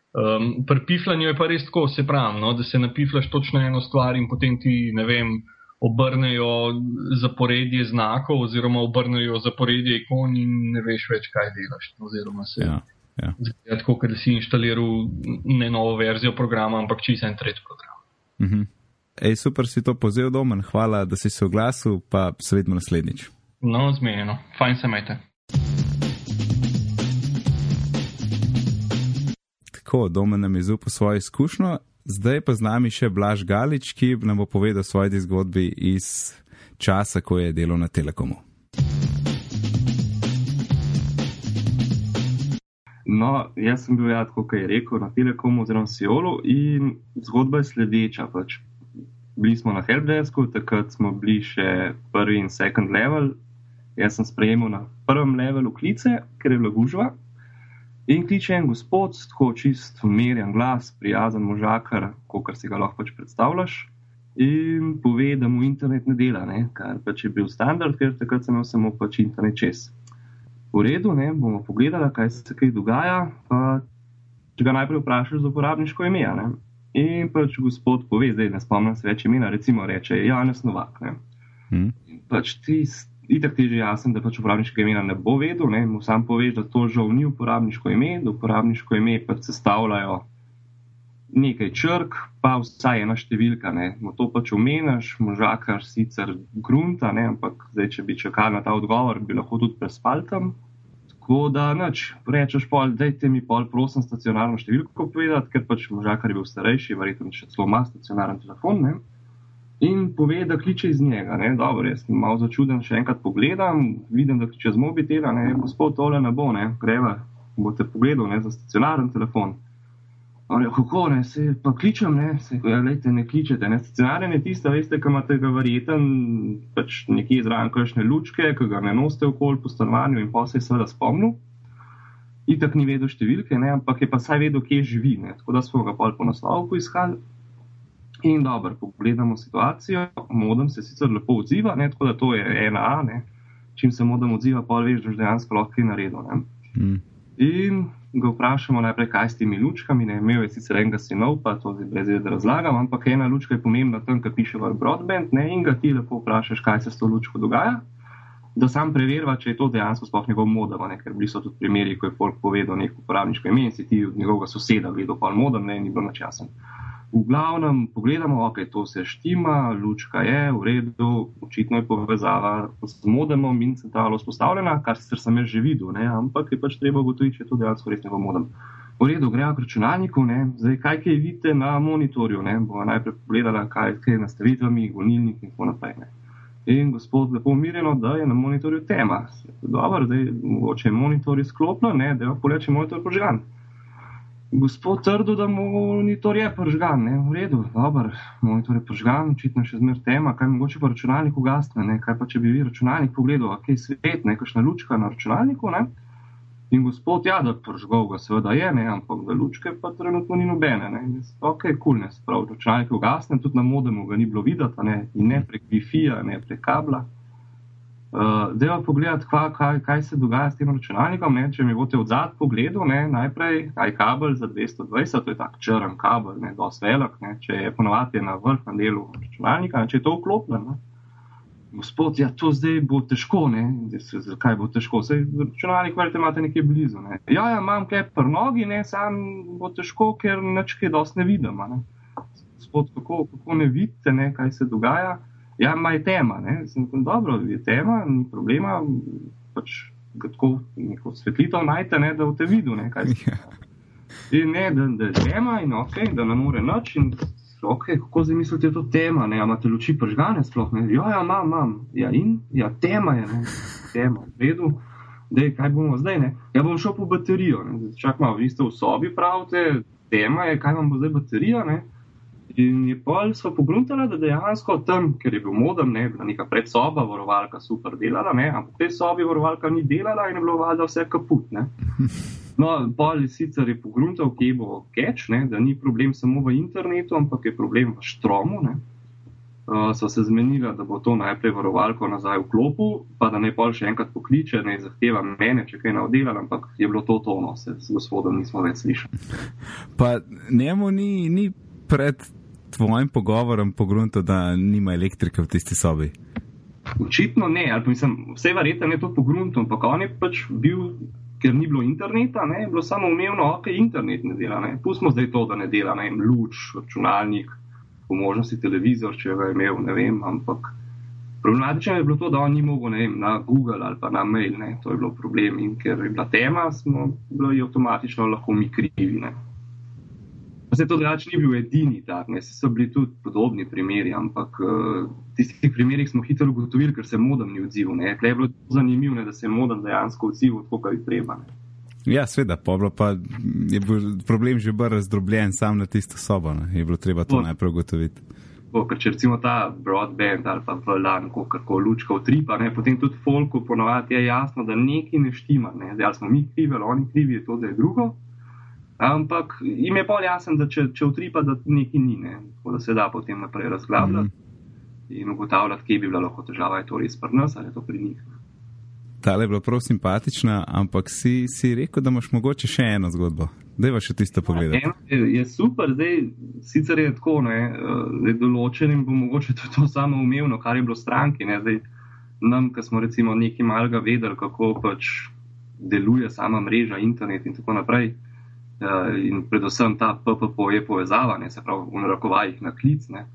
Um, pri piflanju je pa res tako, se pravi, no, da se napiflaš točno eno stvar in potem ti, ne vem, obrnejo zaporedje znakov oziroma obrnejo zaporedje ikon in ne veš več, kaj delaš. Oziroma se ja, ja. zgleda tako, da si inštaliral ne novo verzijo programa, ampak čisto en tretji program. Mhm. Ej, super si to povzel, Domen. Hvala, da si se oglasil, pa se vidimo naslednjič. No, zmenjeno, fajn se imejte. Tako, doma nam je zupal svojo izkušnjo, zdaj pa z nami še Blaž Galič, ki nam bo povedal svoje zgodbe iz časa, ko je delal na Telekomu. No, jaz sem bil, ja, kot je rekel, na Telekomu oziroma Siolu in zgodba je sledeča. Pač. Bili smo na Helpdesku, takrat smo bili še prvi in second level, Jaz sem sprejemal na prvem levelu klice, ker je bila gužva. In kliče en gospod, tako čist, umirjen glas, prijazen možakar, kot si ga lahko pač predstavljaš. In pove, da mu internet ne dela, ne? kar pač je bil standard, ker takrat sem imel samo pač internet čez. V redu, ne? bomo pogledali, kaj se kaj dogaja. Pa, če ga najprej vprašaš za uporabniško ime. Ne? In pač gospod pove, zdaj ne spomnim se več imena, recimo reče Janes Novak. Hmm. Pač ti itak ti je že jasno, da pač uporabniško ime ne bo vedel, ne? mu sam poveš, da to žal ni uporabniško ime, da uporabniško ime pač sestavljajo nekaj črk, pa vsaj ena številka. Ne? Mu to pač omenjaš, možakar sicer grunta, ne? ampak zdaj, če bi čakal na ta odgovor, bi lahko tudi prespal tam. Tako da, noč, rečeš, pol, dajte mi pol, prosim, stacionarno številko povedati, ker pač možakar je bil starejši, verjetno še celo ima stacionaren telefon. Ne? In pove, da kliče iz njega. Ne? Dobro, jaz sem malo začuden, še enkrat pogledam, vidim, da kliče z mobitela, ne, gospod, tole ne bo, ne, greva, boste pogledali, ne, za stacionaren telefon. On je, kako ne, se pa kličem, ne, se, ja, lejte, ne kličete, ne, stacionaren je tista, veste, ki imate ga verjeten, pač nekje zraven kakšne lučke, ki ga ne nosite okoli po stanovanju in pa se je seveda spomnil. Itak ni vedel številke, ne, ampak je pa saj vedel, kje živi, ne, tako da smo ga pol po naslovu poiskali. In dobro, pogledamo situacijo. Modem se sicer lepo odziva, ne, tako da to je ena A. Ne. Čim se modem odziva, pa veš, da je dejansko lahko kaj naredil. Mm. In ga vprašamo najprej, kaj s temi lučkami. Ne. Imel je sicer enega sinov, pa to zdaj brez veze razlagam, ampak ena lučka je pomembna tam, kjer piše v broadband. Ne, in ga ti lepo vprašaš, kaj se s to lučko dogaja. Da sam preverva, če je to dejansko sploh njegov modem, ne? ker bili so tudi primeri, ko je folk povedal neko uporabniško ime in si ti od njegovega soseda gledal pa modem, ne, ni bilo načasen. V glavnem, pogledamo, ok, to se štima, lučka je v redu, očitno je povezava z modemom in centralo spostavljena, kar sicer sem že videl, ne, ampak je pač treba ugotoviti, če je to dejansko res njegov modem. V redu, grejo k računalniku, ne, zdaj kaj kaj vidite na monitorju, ne, bomo najprej pogledali, kaj je nastavitvami, gonilnik in tako naprej. Ne. In gospod lepo umirjeno, da je na monitorju tema. Dobro, zdaj mogoče je monitor izklopno, ne, da je pa poleče monitor požgan. Gospod trdo, da monitor je pržgan, ne, v redu, dobro, monitor je pržgan, očitno še zmer tema, kaj mogoče pa računalnik ugasne, ne, kaj pa če bi vi računalnik pogledal, kaj je svet, nekakšna lučka na računalniku, ne. In gospod, ja, da pržgal ga seveda je, ne, ampak da lučke pa trenutno ni nobene. Ne. Ok, kul, cool, ne, sprav, računalnik je ugasnen, tudi na modemu ga ni bilo videti, ne, in ne prek Wi-Fi-ja, ne prek kabla. Uh, Dejva pogledati, kaj, kaj, kaj se dogaja s tem računalnikom. Ne? Če mi boste od zadaj pogledali, najprej je kabel za 220, to je tak črn kabel, ne dosti velik. Ne? Če je ponovadi na vrhnem delu računalnika, ne? če je to vklopljeno. Gospod, ja, to zdaj bo težko, ne? zakaj bo težko? Sej računalnik, verjete, imate nekje blizu. Ne? Ja, ja, imam kaj pri nogi, ne, sam bo težko, ker nečke dosti ne vidim. Ne? Gospod, kako, kako ne vidite, ne? kaj se dogaja? Ja, ima je tema, ne, sem rekel, dobro, je tema, ni problema, pač tako neko svetlitev najte, ne, da v te vidu, ne, kaj se. Ja. In ne, da, da je tema in ok, da ne more noč in ok, kako zdaj mislite, je to tema, ne, imate luči pržgane sploh, ne, ja, ja, imam, imam, ja in, ja, tema je, ne, tema, v redu, dej, kaj bomo zdaj, ne, ja bom šel po baterijo, ne, čak malo, vi ste v sobi pravite, tema je, kaj vam bo zdaj baterija, ne, In je pol so pogruntali, da dejansko tam, ker je bil modem, ne bila neka predsoba, varovalka super delala, ne, ampak v tej sobi varovalka ni delala in je bilo valjda vse kaput. Ne. No, pol sicer je pogruntal, kje bo catch, ne, da ni problem samo v internetu, ampak je problem v štromu. Ne. Uh, so se zmenili, da bo to najprej varovalko nazaj v klopu, pa da ne pol še enkrat pokliče, ne zahteva mene, če kaj naodela, ampak je bilo to tono, se s gospodom nismo več slišali. Pa njemu ni, ni pred tvojim pogovorom pogrunto, da nima elektrike v tisti sobi? Očitno ne, ali pa mislim, vse verjetno je to pogrunto, ampak on je pač bil, ker ni bilo interneta, ne, bilo samo umevno, ok, internet ne dela, ne. Pustimo zdaj to, da ne dela, ne, luč, računalnik, po možnosti televizor, če ga je imel, ne vem, ampak problematično je bilo to, da on ni mogel, ne vem, na Google ali pa na mail, ne, to je bilo problem in ker je bila tema, smo bili avtomatično lahko mi krivi, ne. Se to drugače ni bil edini tak, ne, so bili tudi podobni primeri, ampak uh, v tistih primerih smo hitro ugotovili, ker se modem ni odzival. Je bilo zanimivo, ne, da se modem dejansko odzival tako, kot je treba. Ne. Ja, sveda, pa je bil problem že bolj razdrobljen sam na tisto sobo, ne. je bilo treba to, to najprej ugotoviti. To, ker če recimo ta broadband ali pa VLAN, kako lučka utripa, ne, potem tudi folku ponovadi je jasno, da nekaj ne štima. Ne. Zdaj smo mi krivi, ali oni krivi, je to, da je drugo. Ampak jim je pol jasno, da če, če utripa, da nekaj ni, ne? tako da se da potem naprej razglabljati mm. in ugotavljati, kje bi bila lahko težava, je to res pri nas ali je to pri njih. Ta je bila prav simpatična, ampak si, si rekel, da imaš mogoče še eno zgodbo. Da je še tisto pogled. Ja, je, je super, zdaj sicer je tako, ne, zdaj določenim bo mogoče tudi to samo umevno, kar je bilo stranki. Ne, zdaj, nam, ki smo recimo nekaj malega vedeli, kako pač deluje sama mreža, internet in tako naprej. Eh, in predvsem ta PPP je povezava, ne, se pravi, v narekovajih na klic. Ne,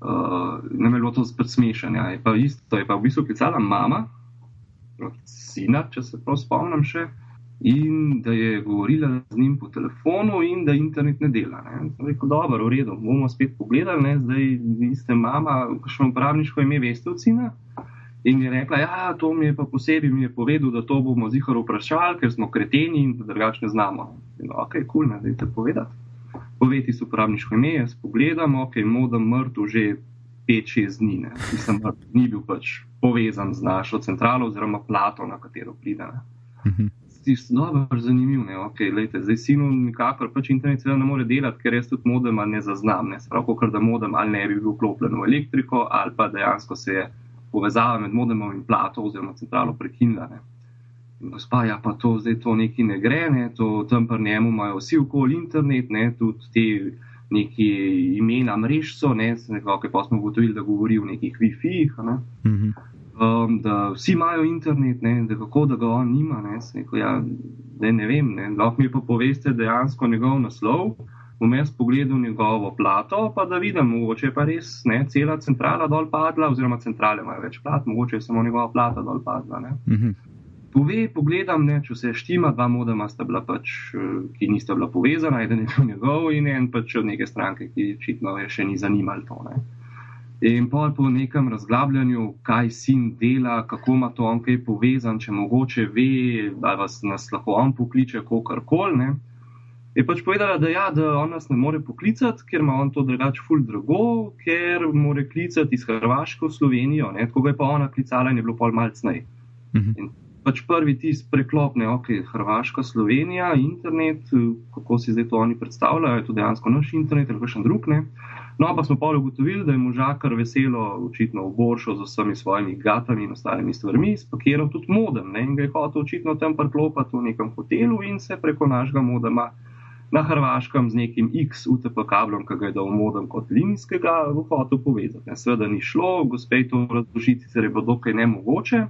uh, ne me je bilo to smešanje. Ja. Je pa isto, je pa v bistvu klicala mama, sina, če se prav spomnim še, in da je govorila z njim po telefonu in da internet ne dela. Ne. Sem rekel, dobro, v redu, bomo spet pogledali, ne, zdaj ste mama, kakšno upravniško ime veste od sina. In je rekla, ja, to mi je pa posebej mi je povedal, da to bomo zihar vprašali, ker smo kreteni in da drugače ne znamo. In, ok, kul, cool, ne znate povedati. Poveti so uporabniško ime, jaz pogledam, ok, modem mrtev že 5-6 dni. Ne. Mislim, da ni bil pač povezan z našo centralo oziroma plato, na katero pride. Dobro, zanimivo je, okay, zdaj sinu nikakor pač internet ne more delati, ker jaz tudi modem ne zaznam. Ne. Spravo, ker da modem ali ne bi bil vklopljen v elektriko ali pa dejansko se je povezava med modemom in plato oziroma centralo prekinila. Ne. In gospa, ja, pa to zdaj to neki ne gre, ne, to tam pri njemu imajo vsi okoli internet, ne, tudi te neki imena mrež so, ne, nekako pa smo ugotovili, da govori o nekih Wi-Fi-jih, ne. Mhm. Um, da vsi imajo internet, ne, da kako da ga on nima, ne, rekel, ja, ne, ne vem, ne, lahko mi pa poveste dejansko njegov naslov vmes pogledal njegovo plato, pa da vidim, mogoče je pa res ne, cela centrala dol padla, oziroma centrale imajo več plat, mogoče je samo njegova plata dol padla. Mhm. Pove, pogledam, ne, če se štima, dva modema sta bila pač, eh, ki nista bila povezana, eden je bil njegov in en pač od neke stranke, ki očitno je še ni zanimalo to. Ne. In pol po nekem razglabljanju, kaj sin dela, kako ima to on kaj povezan, če mogoče ve, da vas nas lahko on pokliče, kako koli je pač povedala, da, ja, da on nas ne more poklicati, ker ima on to drugače ful drago, ker more klicati iz Hrvaške v Slovenijo, ne? tako je pa ona klicala in je bilo pol malce naj. Mhm. pač prvi tisk preklopne, ok, Hrvaška, Slovenija, internet, kako si zdaj to oni predstavljajo, je to dejansko naš internet ali kakšen drug. Ne? No, pa smo pa ugotovili, da je možakar veselo, očitno v Boršo z vsemi svojimi gatami in ostalimi stvarmi, spakiral tudi modem ne? in ga je hotel očitno tam preklopati v nekem hotelu in se preko našega modema na Hrvaškem z nekim X UTP kablom, ki ga je dal modem kot linijskega, v hotel povezati. Sveda ni šlo, gospej to razložiti, ker je bilo dokaj nemogoče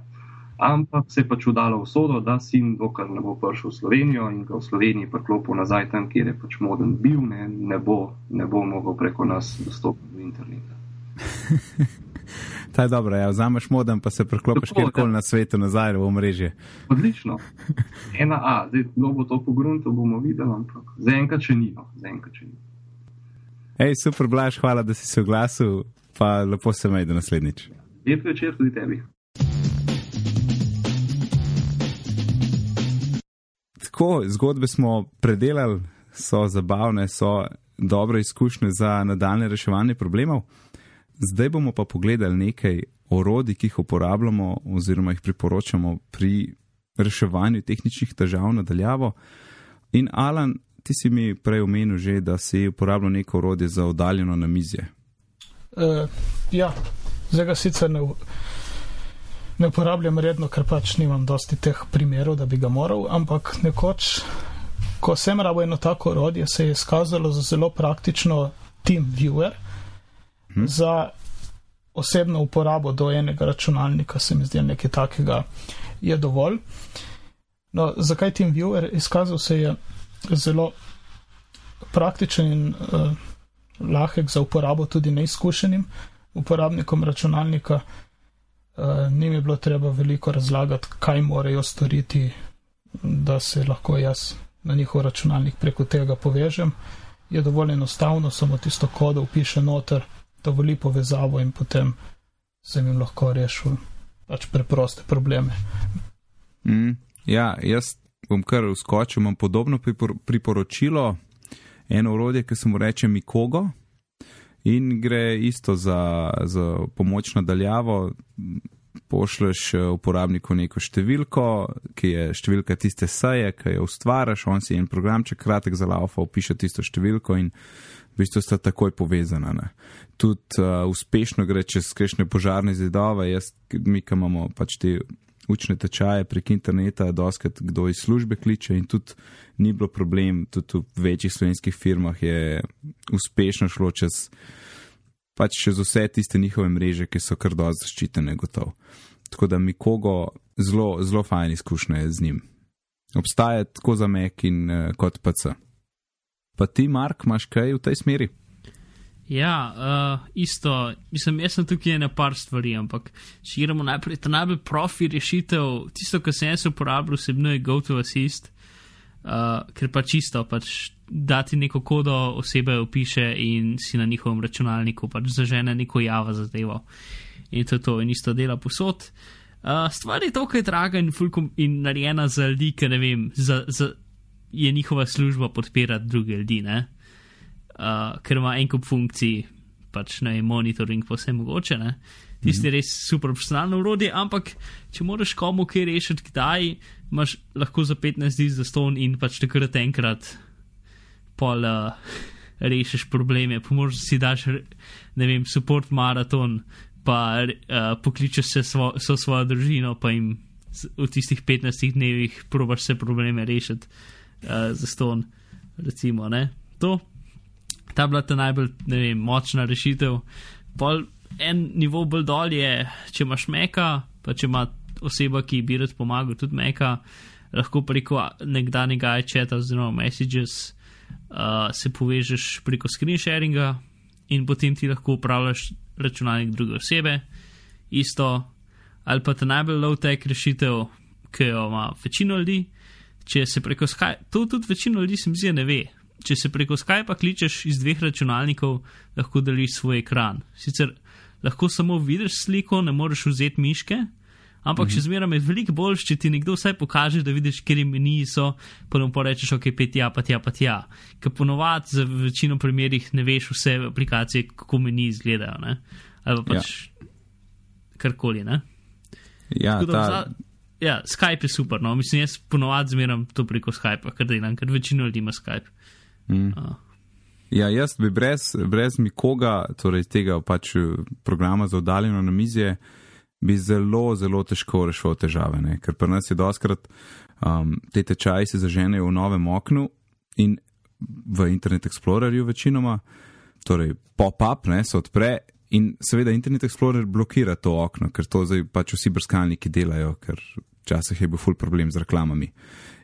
ampak se je pač udalo v sodo, da sin, dokler ne bo prišel v Slovenijo in ga v Sloveniji priklopil nazaj tam, kjer je pač modem bil, ne, ne, bo, ne bo mogel preko nas dostopiti do interneta. Ta je dobro, ja, vzameš modem, pa se priklopiš kjerkoli na svetu nazaj v omrežje. Odlično. Ena A, zdaj bo to pogrunto, bomo videli, ampak zaenkrat še ni. No. Zaenkrat še ni. Ej, super, Blaž, hvala, da si se oglasil, pa lepo se mej, da naslednjič. Lep večer tudi tebi. tako, zgodbe smo predelali, so zabavne, so dobre izkušnje za nadaljne reševanje problemov. Zdaj bomo pa pogledali nekaj orodij, ki jih uporabljamo oziroma jih priporočamo pri reševanju tehničnih težav nadaljavo. In Alan, ti si mi prej omenil že, da si uporabljal neko orodje za oddaljeno na mizje. Uh, ja, zdaj ga sicer ne ne uporabljam redno, ker pač nimam dosti teh primerov, da bi ga moral, ampak nekoč, ko sem rabo eno tako orodje, se je izkazalo za zelo praktično TeamViewer hm. za osebno uporabo do enega računalnika, se mi zdi nekaj takega je dovolj. No, zakaj TeamViewer? Izkazal se je zelo praktičen in uh, lahek za uporabo tudi neizkušenim uporabnikom računalnika. Eh, ni mi bilo treba veliko razlagati, kaj morajo storiti, da se lahko jaz na njihov računalnik preko tega povežem. Je dovolj enostavno, samo tisto kodo upiše noter, dovoli povezavo in potem sem jim lahko rešil pač preproste probleme. Mm, ja, jaz bom kar uskočil, imam podobno priporočilo, eno urodje, ki se mu reče Mikogo. In gre isto za, za pomoč nadaljavo. Pošleš eh, uporabniku neko številko, ki je številka tiste seje, ki jo ustvariš, on si en programček kratek za laufa, opiše tisto številko in v bistvu sta takoj povezana. Ne. Tudi uh, uspešno gre čez skrešne požarne zidove, jaz, mi, ki imamo pač te učne tečaje prek interneta, doskrat kdo iz službe kliče in tudi ni bilo problem, tudi v večjih slovenskih firmah je uspešno šlo čez, pač čez vse tiste njihove mreže, ki so kar dosti zaščitene, gotov. Tako da mi kogo zelo, zelo fajn izkušnja je z njim. Obstaja tako za Mek in uh, kot PC. Pa ti, Mark, imaš kaj v tej smeri? Ja, uh, isto, mislim, jaz sem tukaj na par stvari, ampak če gremo najprej ta najbolj profi rešitev, tisto, kar sem jaz uporabljal, osebno je GoToAssist uh, ker pa čisto pač dati neko kodo osebe opiše in si na njihovem računalniku pač zažene neko java zadevo. In to je to, in isto dela posod. Uh, stvar je tukaj draga in, in narejena za ki ne vem, za, za, je njihova služba podpirati druge ljudi, uh, ker ima en kup funkcij, pač na monitoring, pa vse mogoče. Ne? Tisti je res super profesionalno urodje, ampak če moraš komu kaj rešiti, kdaj imaš lahko za 15 dni za ston in pač takrat enkrat pol uh, rešiš probleme, pomoč si daš, ne vem, support maraton, pa uh, pokličeš se svo, so svojo družino, pa jim v tistih 15 dnevih probaš vse probleme rešiti uh, za ston, recimo, ne. To, ta bila ta najbolj, vem, močna rešitev. Pol, en nivo bolj dol je, če imaš meka, pa če ima oseba, ki bi rad pomagal, tudi meka, lahko preko nekdanjega iChata oziroma Messages uh, se povežeš preko screen sharinga in potem ti lahko upravljaš računalnik druge osebe. Isto, ali pa ta najbolj low-tech rešitev, ki jo ima večino ljudi. Če se preko Skype, to tudi večino ljudi se mi zdi, ne ve. Če se preko Skypa kličeš iz dveh računalnikov, lahko deliš svoj ekran. Sicer lahko samo vidiš sliko, ne moreš vzeti miške, ampak -hmm. še zmeraj je veliko bolj, če ti nekdo vsaj pokaže, da vidiš, kje meniji so, pa nam porečeš, ok, pet ja, pa tja, pa tja. Ker ponovadi za večino primerih ne veš vse aplikacije, kako meniji izgledajo, ne? ali pač ja. karkoli. Ne? Ja, ta, ja, Skype je super. No? Mislim, jaz ponovadi zmeram to preko Skypa, ker delam, ker večino ljudi ima Skype. Mm. Uh, Ja, jaz bi brez, brez nikoga, torej tega pač eh, programa za oddaljeno na mizje, bi zelo, zelo težko rešil težave. Ne? Ker pri nas je doskrat um, te tečaji se zaženejo v novem oknu in v Internet Explorerju večinoma, torej pop-up ne, se odpre in seveda Internet Explorer blokira to okno, ker to zdaj pač vsi brskalniki delajo, ker včasih je bil ful problem z reklamami.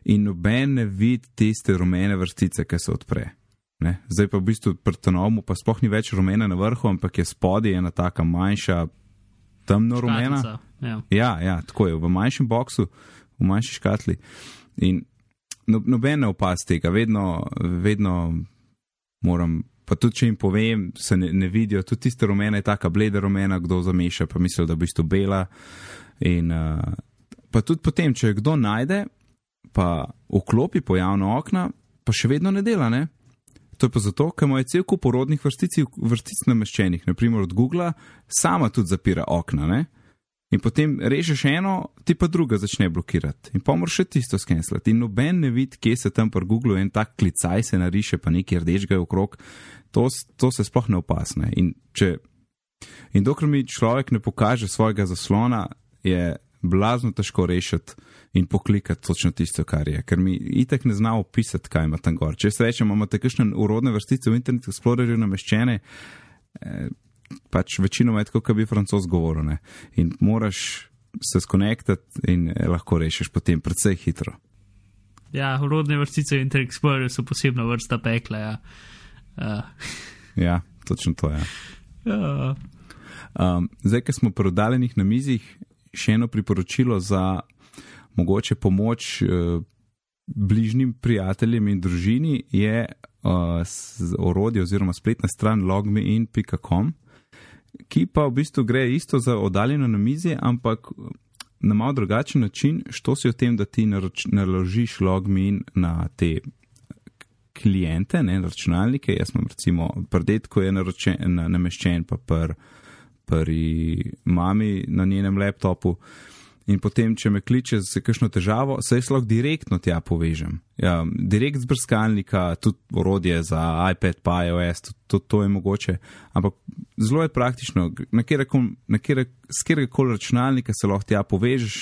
In noben ne vidi tiste rumene vrstice, ki se odpre. Ne? Zdaj pa v bistvu pri Tanomu pa sploh ni več rumena na vrhu, ampak je spodaj ena taka manjša, temno rumena. Ja. Ja, ja, tako je, v manjšem boksu, v manjši škatli. In no, noben ne opaz tega, vedno, vedno moram. Pa tudi, če jim povem, se ne, ne vidijo, tudi tiste rumene taka bleda rumena, kdo zameša, pa misli, da v bistvu bela. In uh, pa tudi potem, če kdo najde, pa vklopi pojavno okna, pa še vedno ne dela, ne? To je pa zato, ker imajo cel kup porodnih vrstic, vrstic nameščenih, naprimer od Google, sama tudi zapira okna, ne? In potem režeš eno, ti pa druga začne blokirati. In pomor še tisto skenslati. In noben ne vidi, kje se tam pri Google en tak klicaj se nariše, pa nekaj rdečega je okrog. To, to se sploh ne opasne. In, če, in dokler mi človek ne pokaže svojega zaslona, je blazno težko rešiti in poklikati točno tisto, kar je. Ker mi itek ne zna opisati, kaj ima tam gor. Če se rečemo, imate kakšne urodne vrstice v Internet Explorerju nameščene, eh, pač večinoma je tako, kot bi francos govoril. Ne? In moraš se skonektati in eh, lahko rešiš potem precej hitro. ja, rodne vrstice v Internet Explorerju so posebna vrsta pekla. Ja. Uh, Ja, točno to je. uh, Um, zdaj, ker smo pri oddaljenih na mizih, še eno priporočilo za mogoče pomoč uh, bližnjim prijateljem in družini je uh, s- orodje oziroma spletna stran logmein.com, ki pa v bistvu gre isto za oddaljeno na mizje, ampak na malo drugačen način, što si o tem, da ti naložiš logmein na te klijente, ne računalnike. Jaz imam recimo predetko je naročen, na, nameščen, pa pr, pri mami na njenem laptopu. In potem, če me kliče za kakšno težavo, se jaz lahko direktno tja povežem. Ja, direkt z brskalnika, tudi orodje za iPad, pa iOS, tudi, tudi to je mogoče. Ampak zelo je praktično, na kjer koli računalnika se lahko tja povežeš,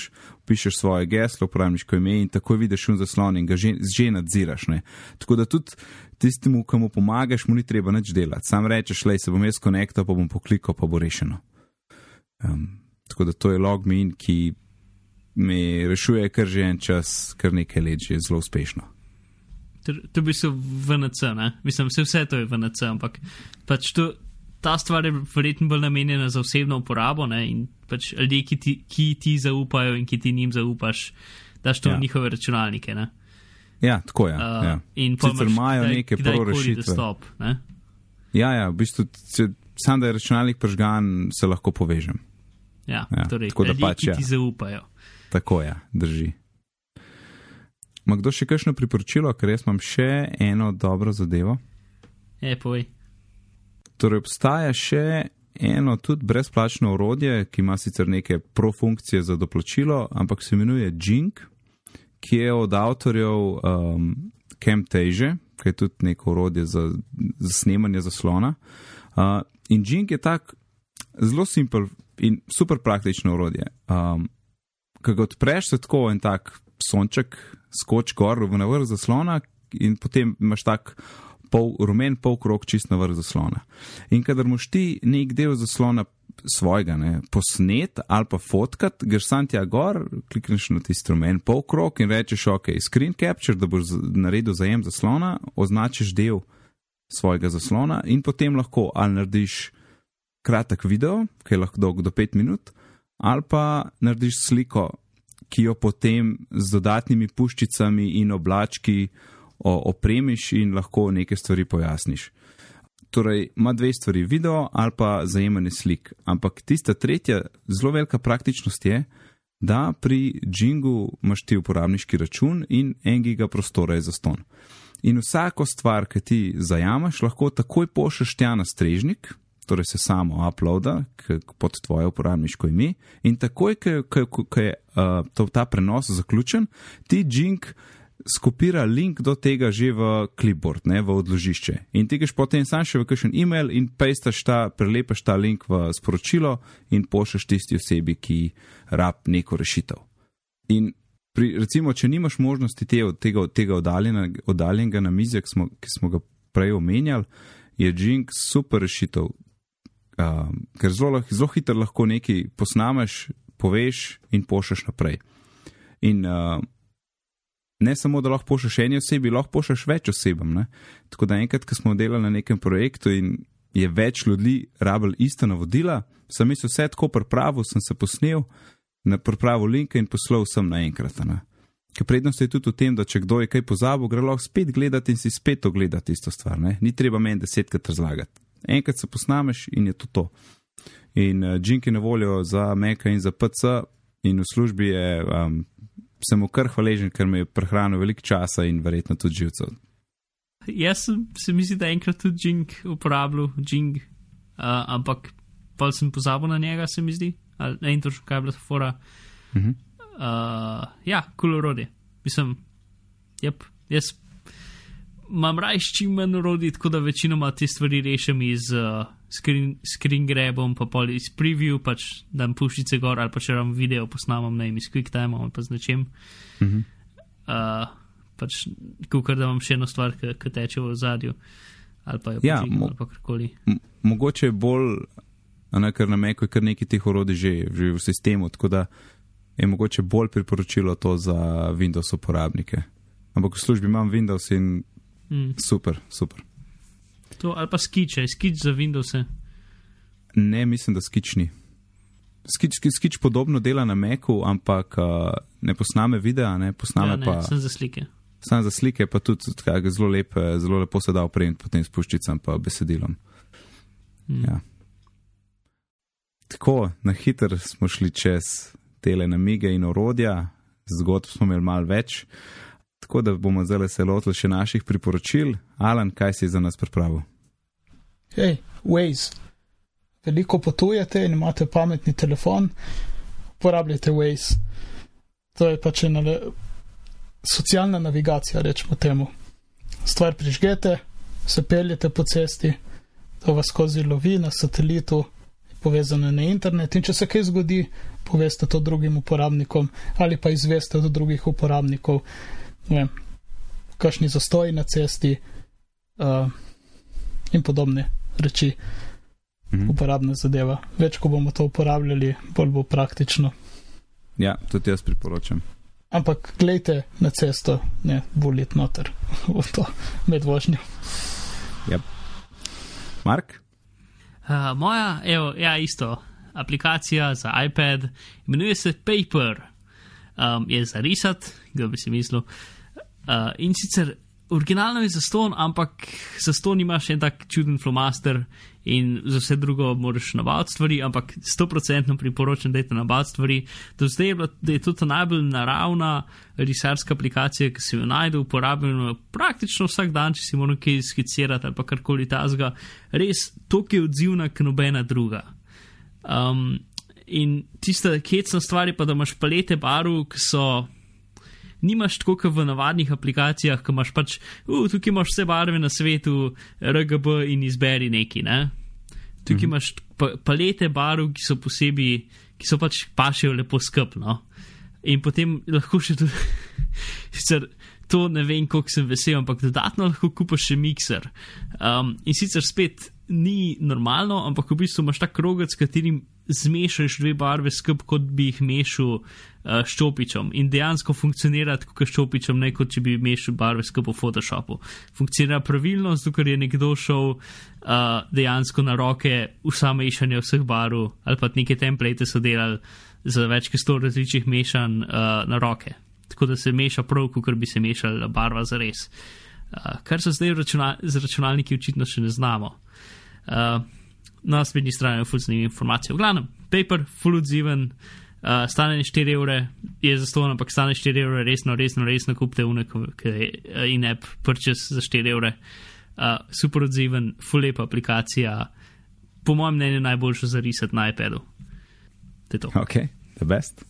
pišeš svoje geslo, uporabniško ime in takoj vidiš un zaslon in ga že, že nadziraš. Ne? Tako da tudi tistemu, ki mu pomagaš, mu ni treba nič delati. Sam rečeš, le se bom jaz konektal, pa bom poklikal, pa bo rešeno. Um, tako da to je logmin, ki mi rešuje kar že en čas, kar nekaj let, že zelo uspešno. to, to bi se VNC, ne? Mislim, vse, vse to je VNC, ampak pač to, ta stvar je verjetno bolj namenjena za osebno uporabo ne? in pač ljudje, ki ti, ki ti zaupajo in ki ti njim zaupaš, daš to Ja. v njihove računalnike. Ne? Ja, tako je. Uh, ja. In Sicer imajo kdaj- neke kdajkoli pro rešitve. Dostop, ne? Ja, ja, v bistvu, sam da je računalnik pržgan, se lahko povežem. Ja, Ja, torej, tako da ljudje, pač, ki ja. ti zaupajo. Tako je, drži. Ma kdo še kakšno priporočilo, ker jaz imam še eno dobro zadevo. E, povej. Torej, obstaja še eno tudi brezplačno orodje, ki ima sicer neke profunkcije za doplačilo, ampak se imenuje Jink, ki je od avtorjev um, Camtasia, ki je tudi neko orodje za, za snemanje zaslona. Uh, in Jink je tak zelo simpel in super praktično orodje. Um, Ko ga odpreš, se tako en tak sonček skoči gor v navrh zaslona in potem imaš tak pol, rumen polkrog čist na vrh zaslona. In kadar moš ti nek del zaslona svojega ne, posnet ali pa fotkat, greš sam tja gor, klikneš na tisti rumen polkrog in rečeš, ok, screen capture, da boš naredil zajem zaslona, označiš del svojega zaslona in potem lahko ali narediš kratek video, ki je lahko dolg do 5 minut, ali pa narediš sliko, ki jo potem z dodatnimi puščicami in oblački opremiš in lahko neke stvari pojasniš. Torej, ima dve stvari, video ali pa zajemanje slik. Ampak tista tretja, zelo velika praktičnost je, da pri Jingu imaš ti uporabniški račun in en giga prostora je za ston. In vsako stvar, ki ti zajameš, lahko takoj pošlješ tja na strežnik, torej se samo uploada k, pod tvoje uporabniško ime in takoj, ko je uh, to, ta prenos zaključen, ti Jink skopira link do tega že v clipboard, ne, v odložišče. In ti greš potem sam še v kakšen e-mail in pestaš ta, prelepaš ta link v sporočilo in pošljaš tisti osebi, ki rab neko rešitev. In pri, recimo, če nimaš možnosti te, tega, tega oddaljenega na mizje, ki smo, ki smo ga prej omenjali, je Jink super rešitev, um, ker zelo, zelo hitro lahko nekaj posnameš, poveš in pošljaš naprej. In uh, ne samo, da lahko pošljaš eni osebi, lahko pošljaš več osebam. Ne? Tako da enkrat, ko smo delali na nekem projektu in je več ljudi rabili ista navodila, sem jih vse tako pripravil, sem se posnel na pripravo linka in poslal vsem naenkrat. Ker prednost je tudi v tem, da če kdo je kaj pozabil, gre lahko spet gledati in si spet ogledati isto stvar. Ne? Ni treba meni desetkrat razlagati. Enkrat se posnameš in je to to. In uh, Jink je na voljo za Meka in za PC, in v službi je, um, sem mu kar hvaležen, ker mi je prehranil veliko časa in verjetno tudi živcev. Jaz sem, se mi zdi, da enkrat tudi Jink uporabljal, Jink, uh, ampak pa sem pozabil na njega, se mi zdi ali ne, in to še kaj je bilo fora. Uh -huh. uh, ja, kul urodi. Mislim, yep, jaz imam rajš čim manj urodi, tako da večinoma te stvari rešim iz uh, screen, screen grabom, pa pol iz preview, pač dam pušice gor ali pa če vam video posnamem, ne, iz quick time ali pa z nečem. Uh -huh. uh, pač, kukar da imam še eno stvar, ki teče v zadju. Ali pa je ja, mo karkoli. Mogoče bolj ne, ker na Meku je kar nekaj teh orodij že, že v sistemu, tako da je mogoče bolj priporočilo to za Windows uporabnike. Ampak v službi imam Windows in mm. super, super. To ali pa skiče, skič za Windows. -e. Ne, mislim, da skič ni. Skič, skič podobno dela na Meku, ampak uh, ne posname videa, ne posname ja, ne, pa. Sem za slike. Sam za slike, pa tudi zelo, lep, zelo lepo se da opremiti potem s puščicam in besedilom. Mm. Ja. Tako, na hitro smo šli čez tele namige in orodja, zgodb smo imeli malo več, tako da bomo zdaj se lotili še naših priporočil. Alan, kaj si za nas pripravil? Hej, Waze. Veliko potujete in imate pametni telefon, uporabljate Waze. To je pač ena socialna navigacija, rečemo temu. Stvar prižgete, se peljete po cesti, to vas skozi lovi na satelitu povezane na internet in če se kaj zgodi, poveste to drugim uporabnikom ali pa izveste od drugih uporabnikov, ne, kakšni zastoji na cesti uh, in podobne reči. Mhm. Uporabna zadeva. Več, ko bomo to uporabljali, bolj bo praktično. Ja, tudi jaz priporočam. Ampak gledajte na cesto, ne boljet noter v to med vožnjo. Ja. Mark? Uh, moja, evo, ja, isto, aplikacija za iPad, imenuje se Paper, um, je za risati, kdo bi si mislil. Uh, in sicer originalno je za ston, ampak za ston imaš en tak čuden flomaster in za vse drugo moraš navaditi stvari, ampak 100% priporočam, da je to navaditi stvari. Do zdaj je, bila, da je to ta najbolj naravna risarska aplikacija, ki se jo najde, uporabljeno praktično vsak dan, če si moraš kaj skicirati ali karkoli tazga. Res, to je odzivna, k nobena druga. Um, in tista hecna stvar je pa, da imaš palete barv, ki so nimaš tako kot v navadnih aplikacijah, ki imaš pač, uh, tukaj imaš vse barve na svetu, RGB in izberi neki. Ne? Tukaj mhm. imaš pa, palete barv, ki so posebej, ki so pač pašejo lepo skupno. In potem lahko še tudi, sicer to ne vem, koliko sem vesel, ampak dodatno lahko kupaš še mikser. Um, in sicer spet ni normalno, ampak v bistvu imaš ta krogec, s katerim zmešaš dve barve skup, kot bi jih mešal uh, s čopičem. In dejansko funkcionira tako, kot s čopičem, ne kot če bi mešal barve skup v Photoshopu. Funkcionira pravilno, zato ker je nekdo šel uh, dejansko na roke vsa mešanja vseh barv, ali pa neke template so delali za več kot sto različnih mešanj uh, na roke. Tako da se meša prav, kot bi se mešala barva za res. Uh, kar se zdaj računa, z računalniki očitno še ne znamo. Uh, na spletni strani je full zanimiv informacije. V glavnem, paper, full odziven, uh, stane 4 evre, je za ston, ampak stane 4 evre, resno, resno, resno kupite unek, ki je uh, in-app purchase za 4 evre. Uh, super odziven, full lepa aplikacija, po mojem mnenju najboljšo za risati na iPadu. To je to. Ok, the best.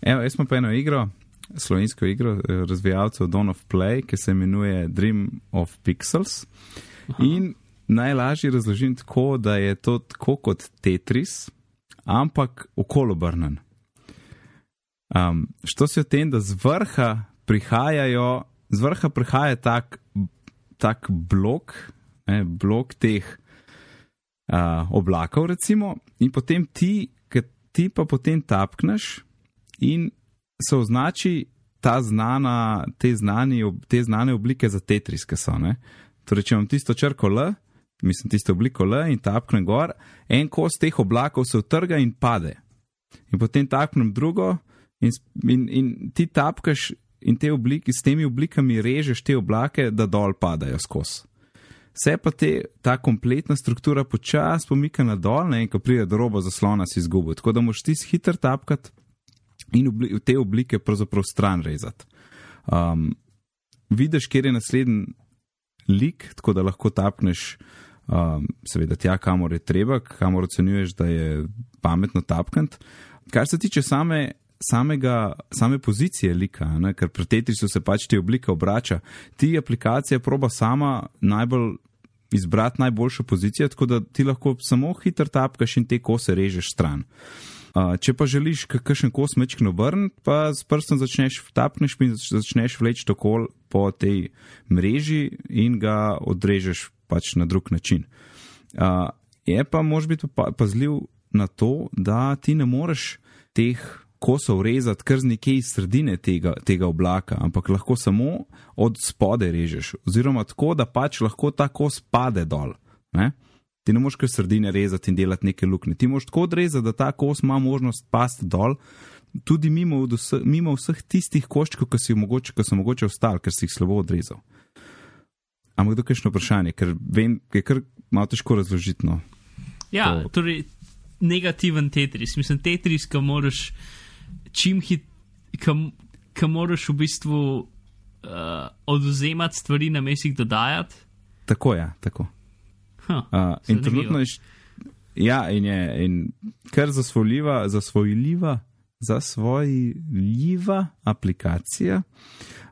Evo, jaz smo pa eno igro, slovensko igro eh, razvijalcev Dawn of Play, ki se imenuje Dream of Pixels. Aha. In najlažje razložim tako, da je to tako kot Tetris, ampak okolobrnen. Um, što se o tem, da z vrha prihajajo, z vrha prihaja tak, tak blok, ne, blok teh uh, oblakov, recimo, in potem ti, ki ti pa potem tapkneš in se označi ta znana, te, znani, te znane oblike za Tetris, ki so. Ne? Torej, če imam tisto črko L, mislim tisto obliko L in tapknem gor, en kos teh oblakov se utrga in pade. In potem tapknem drugo in, in, in ti tapkaš in te oblike, s temi oblikami režeš te oblake, da dol padajo skozi. Vse pa te, ta kompletna struktura počasi pomika na dol, ne, in ko pride do roba zaslona, si izgubil. Tako da moš ti hiter tapkati in obli te oblike pravzaprav stran rezati. Um, vidiš, kjer je naslednji lik, tako da lahko tapneš, um, seveda, tja, kamor je treba, kamor ocenjuješ, da je pametno tapkant. Kar se tiče same samega, same pozicije lika, ne, ker pri Tetrisu se pač ti oblika obrača, ti aplikacija proba sama najbolj izbrati najboljšo pozicijo, tako da ti lahko samo hitro tapkaš in te kose režeš stran. Če pa želiš kakšen kos mečkino obrniti, pa s prstom začneš tapneš in začneš vleči tokol po tej mreži in ga odrežeš pač na drug način. Uh, je pa mož biti pazljiv na to, da ti ne moreš teh kosov rezati kar z nekje iz sredine tega, tega oblaka, ampak lahko samo od spode režeš, oziroma tako, da pač lahko ta kos pade dol. Ne? Ti ne moš kar sredine rezati in delati neke luknje. Ti moš tako odrezati, da ta kos ima možnost pasti dol, tudi mimo, vse, mimo vseh tistih koščkov, ki, mogoče, ki so mogoče ostali, ker si jih slabo odrezal. Ampak to je kakšno vprašanje, ker vem, je kar malo težko razložiti. No, ja, to. torej negativen Tetris. Mislim, Tetris, ki moraš čim hitreje, ki moraš v bistvu uh, oduzemati stvari na mesih dodajati. Tako je, tako. Huh, uh, in trenutno je. Ja, in je in kar zasvojljiva, zasvojljiva, zasvojljiva aplikacija.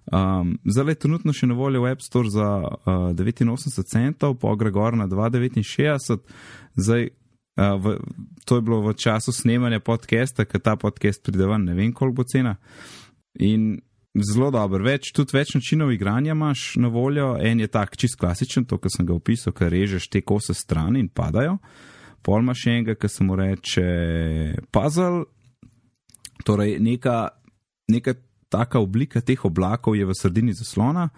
Um, zdaj je trenutno še na voljo v App Store za uh, 89 centov, po Gregor na 269, zdaj Uh, v, to je bilo v času snemanja podcasta, ker ta podcast pride ven, ne vem, koliko bo cena. In zelo dobro, več, tudi več načinov igranja imaš na voljo. En je tak čist klasičen, to, kar sem ga opisal, ker režeš te kose stran in padajo. Pol imaš enega, ki se mu reče puzzle, torej neka, neka taka oblika teh oblakov je v sredini zaslona.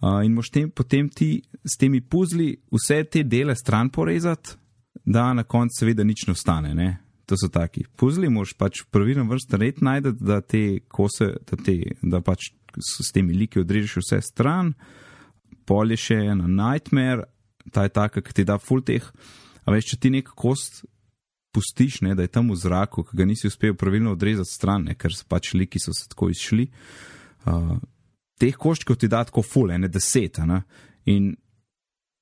Uh, in moš tem, potem ti s temi puzli vse te dele stran porezati, da na koncu seveda nič ne ostane. Ne? To so taki puzli, moš pač pravilno vrsto red najti, da te kose, da, te, da pač s temi liki odrežeš vse stran. Pol je še ena nightmare, ta je taka, ki ti da full teh. A veš, če ti nek kost pustiš, ne, da je tam v zraku, ki ga nisi uspel pravilno odrezati stran, ne, ker so pač liki so se tako izšli. Uh, teh koščkov ti da tako full, ene deset. Ne, in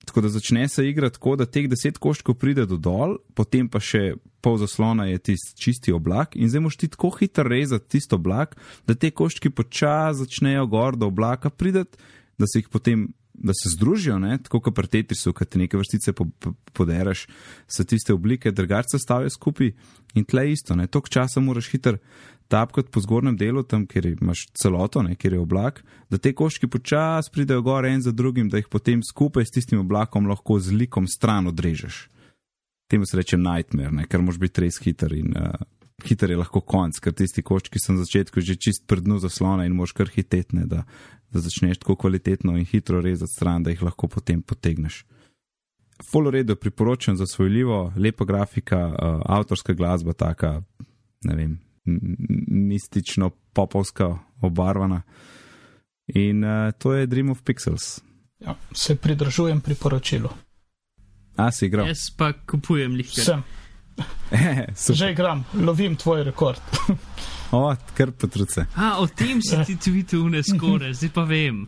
Tako da začne se igrati tako, da teh deset koščkov pride do dol, potem pa še pol zaslona je tisti čisti oblak in zdaj moš ti tako hitro rezati tisto oblak, da te koščki počasi začnejo gor do oblaka prideti, da se jih potem. Da se združijo, ne? tako kot pri Tetrisu, ki ti nekaj vrstice po, po, poderaš, se tiste oblike drugače stavijo skupaj in tle isto. Tok časa moraš hitro tapkati po zgornjem delu, tam, kjer imaš celoto, ne, kjer je oblak, da te koščki počasi pridejo gor en za drugim, da jih potem skupaj s tistim oblakom lahko z likom stran odrežeš. Temu se reče nightmare, ne, ker moraš biti res hiter in uh, hiter je lahko konc, ker tisti koščki so na začetku že čist pred dnu zaslona in moš kar hitetne, da, da začneš tako kvalitetno in hitro rezati stran, da jih lahko potem potegneš. Full redo priporočam za svojljivo, lepa grafika, uh, avtorska glasba, taka, ne vem, mistično, popovska, obarvana. In uh, to je Dream of Pixels. Ja, se pridržujem priporočilu. A si igral? Jaz pa kupujem lihke. Sem. Že igram, lovim tvoj rekord. o, kar potruce. A, o tem si ti tweetil ne skoraj, zdaj pa vem.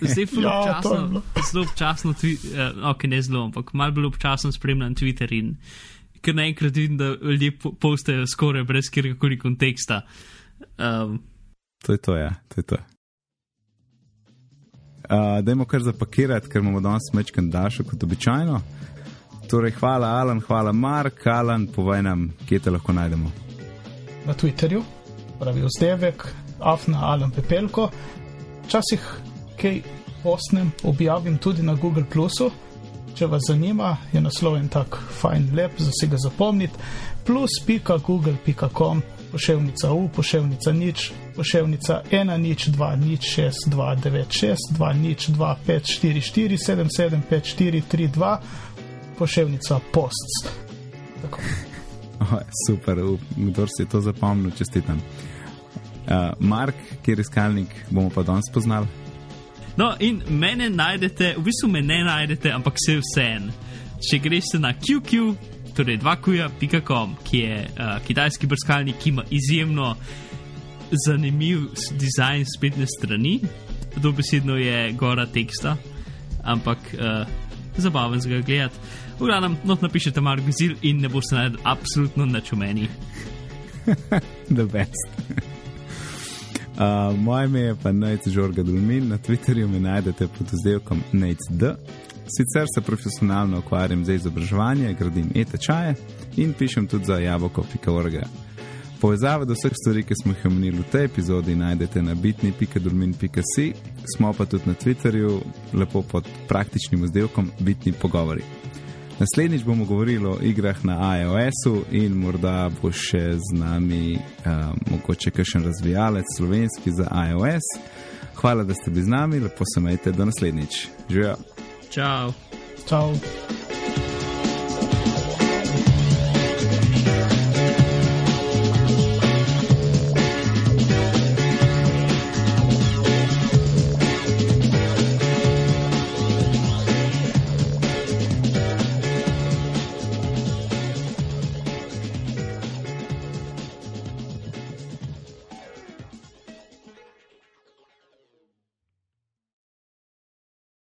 Zdaj zelo Ja, to je občasno, bilo. zelo občasno, twi- uh, ok, ne zelo, ampak malo bolj občasno spremljam Twitter in ker naenkrat vidim, da ljudje po- postajo skoraj brez kjerkoli konteksta. Um, To je to, ja, to je to. Uh, dajmo kar zapakirati, ker imamo danes mečken daljšo kot običajno. Torej, hvala Alan, hvala Mark. Alan, povej nam, kje te lahko najdemo. Na Twitterju, pravi vzdevek, afna Alan Pepelko. Včasih kaj postnem, objavim tudi na Google. Če vas zanima, je naslov en tak fajn, lep, za si ga zapomniti. plus.google.com, poševnica U, poševnica nič, poševnica 1, nič, 2, nič, 6, 2, 9, 6, 2, nič, 2, 5, 4, 4, 7, 7, 5, 4, 3, 2, poševnica posts. Tako. Oh, super, up, kdo si je to zapomnil, čestitam. Uh, Mark, kjer je iskalnik, bomo pa danes spoznali. no, in mene najdete, v bistvu me ne najdete, ampak se vse en. Če greste na QQ, torej 2kuja.com, ki je uh, kitajski brskalnik, ki ima izjemno zanimiv dizajn spletne strani, dobesedno je gora teksta, ampak uh, zabaven za ga gledati. V glavnem, not napišete Mark Gazil in ne boste najdel absolutno nič o meni. The best. Uh, moje ime je pa Najc Žorga Dulmin, na Twitterju me najdete pod izdelkom NateD. Sicer se profesionalno ukvarjam z izobraževanjem, gradim e-tečaje in pišem tudi za jabolko.org. Povezave do vseh stvari, ki smo jih omenili v tej epizodi, najdete na bitni.dulmin.si, smo pa tudi na Twitterju, lepo pod praktičnim izdelkom Bitni pogovori. Naslednjič bomo govorili o igrah na iOS-u in morda bo še z nami uh, mogoče kakšen razvijalec slovenski za iOS. Hvala, da ste bili z nami, lepo se majte, do naslednjič. Živijo. Ciao! Ciao.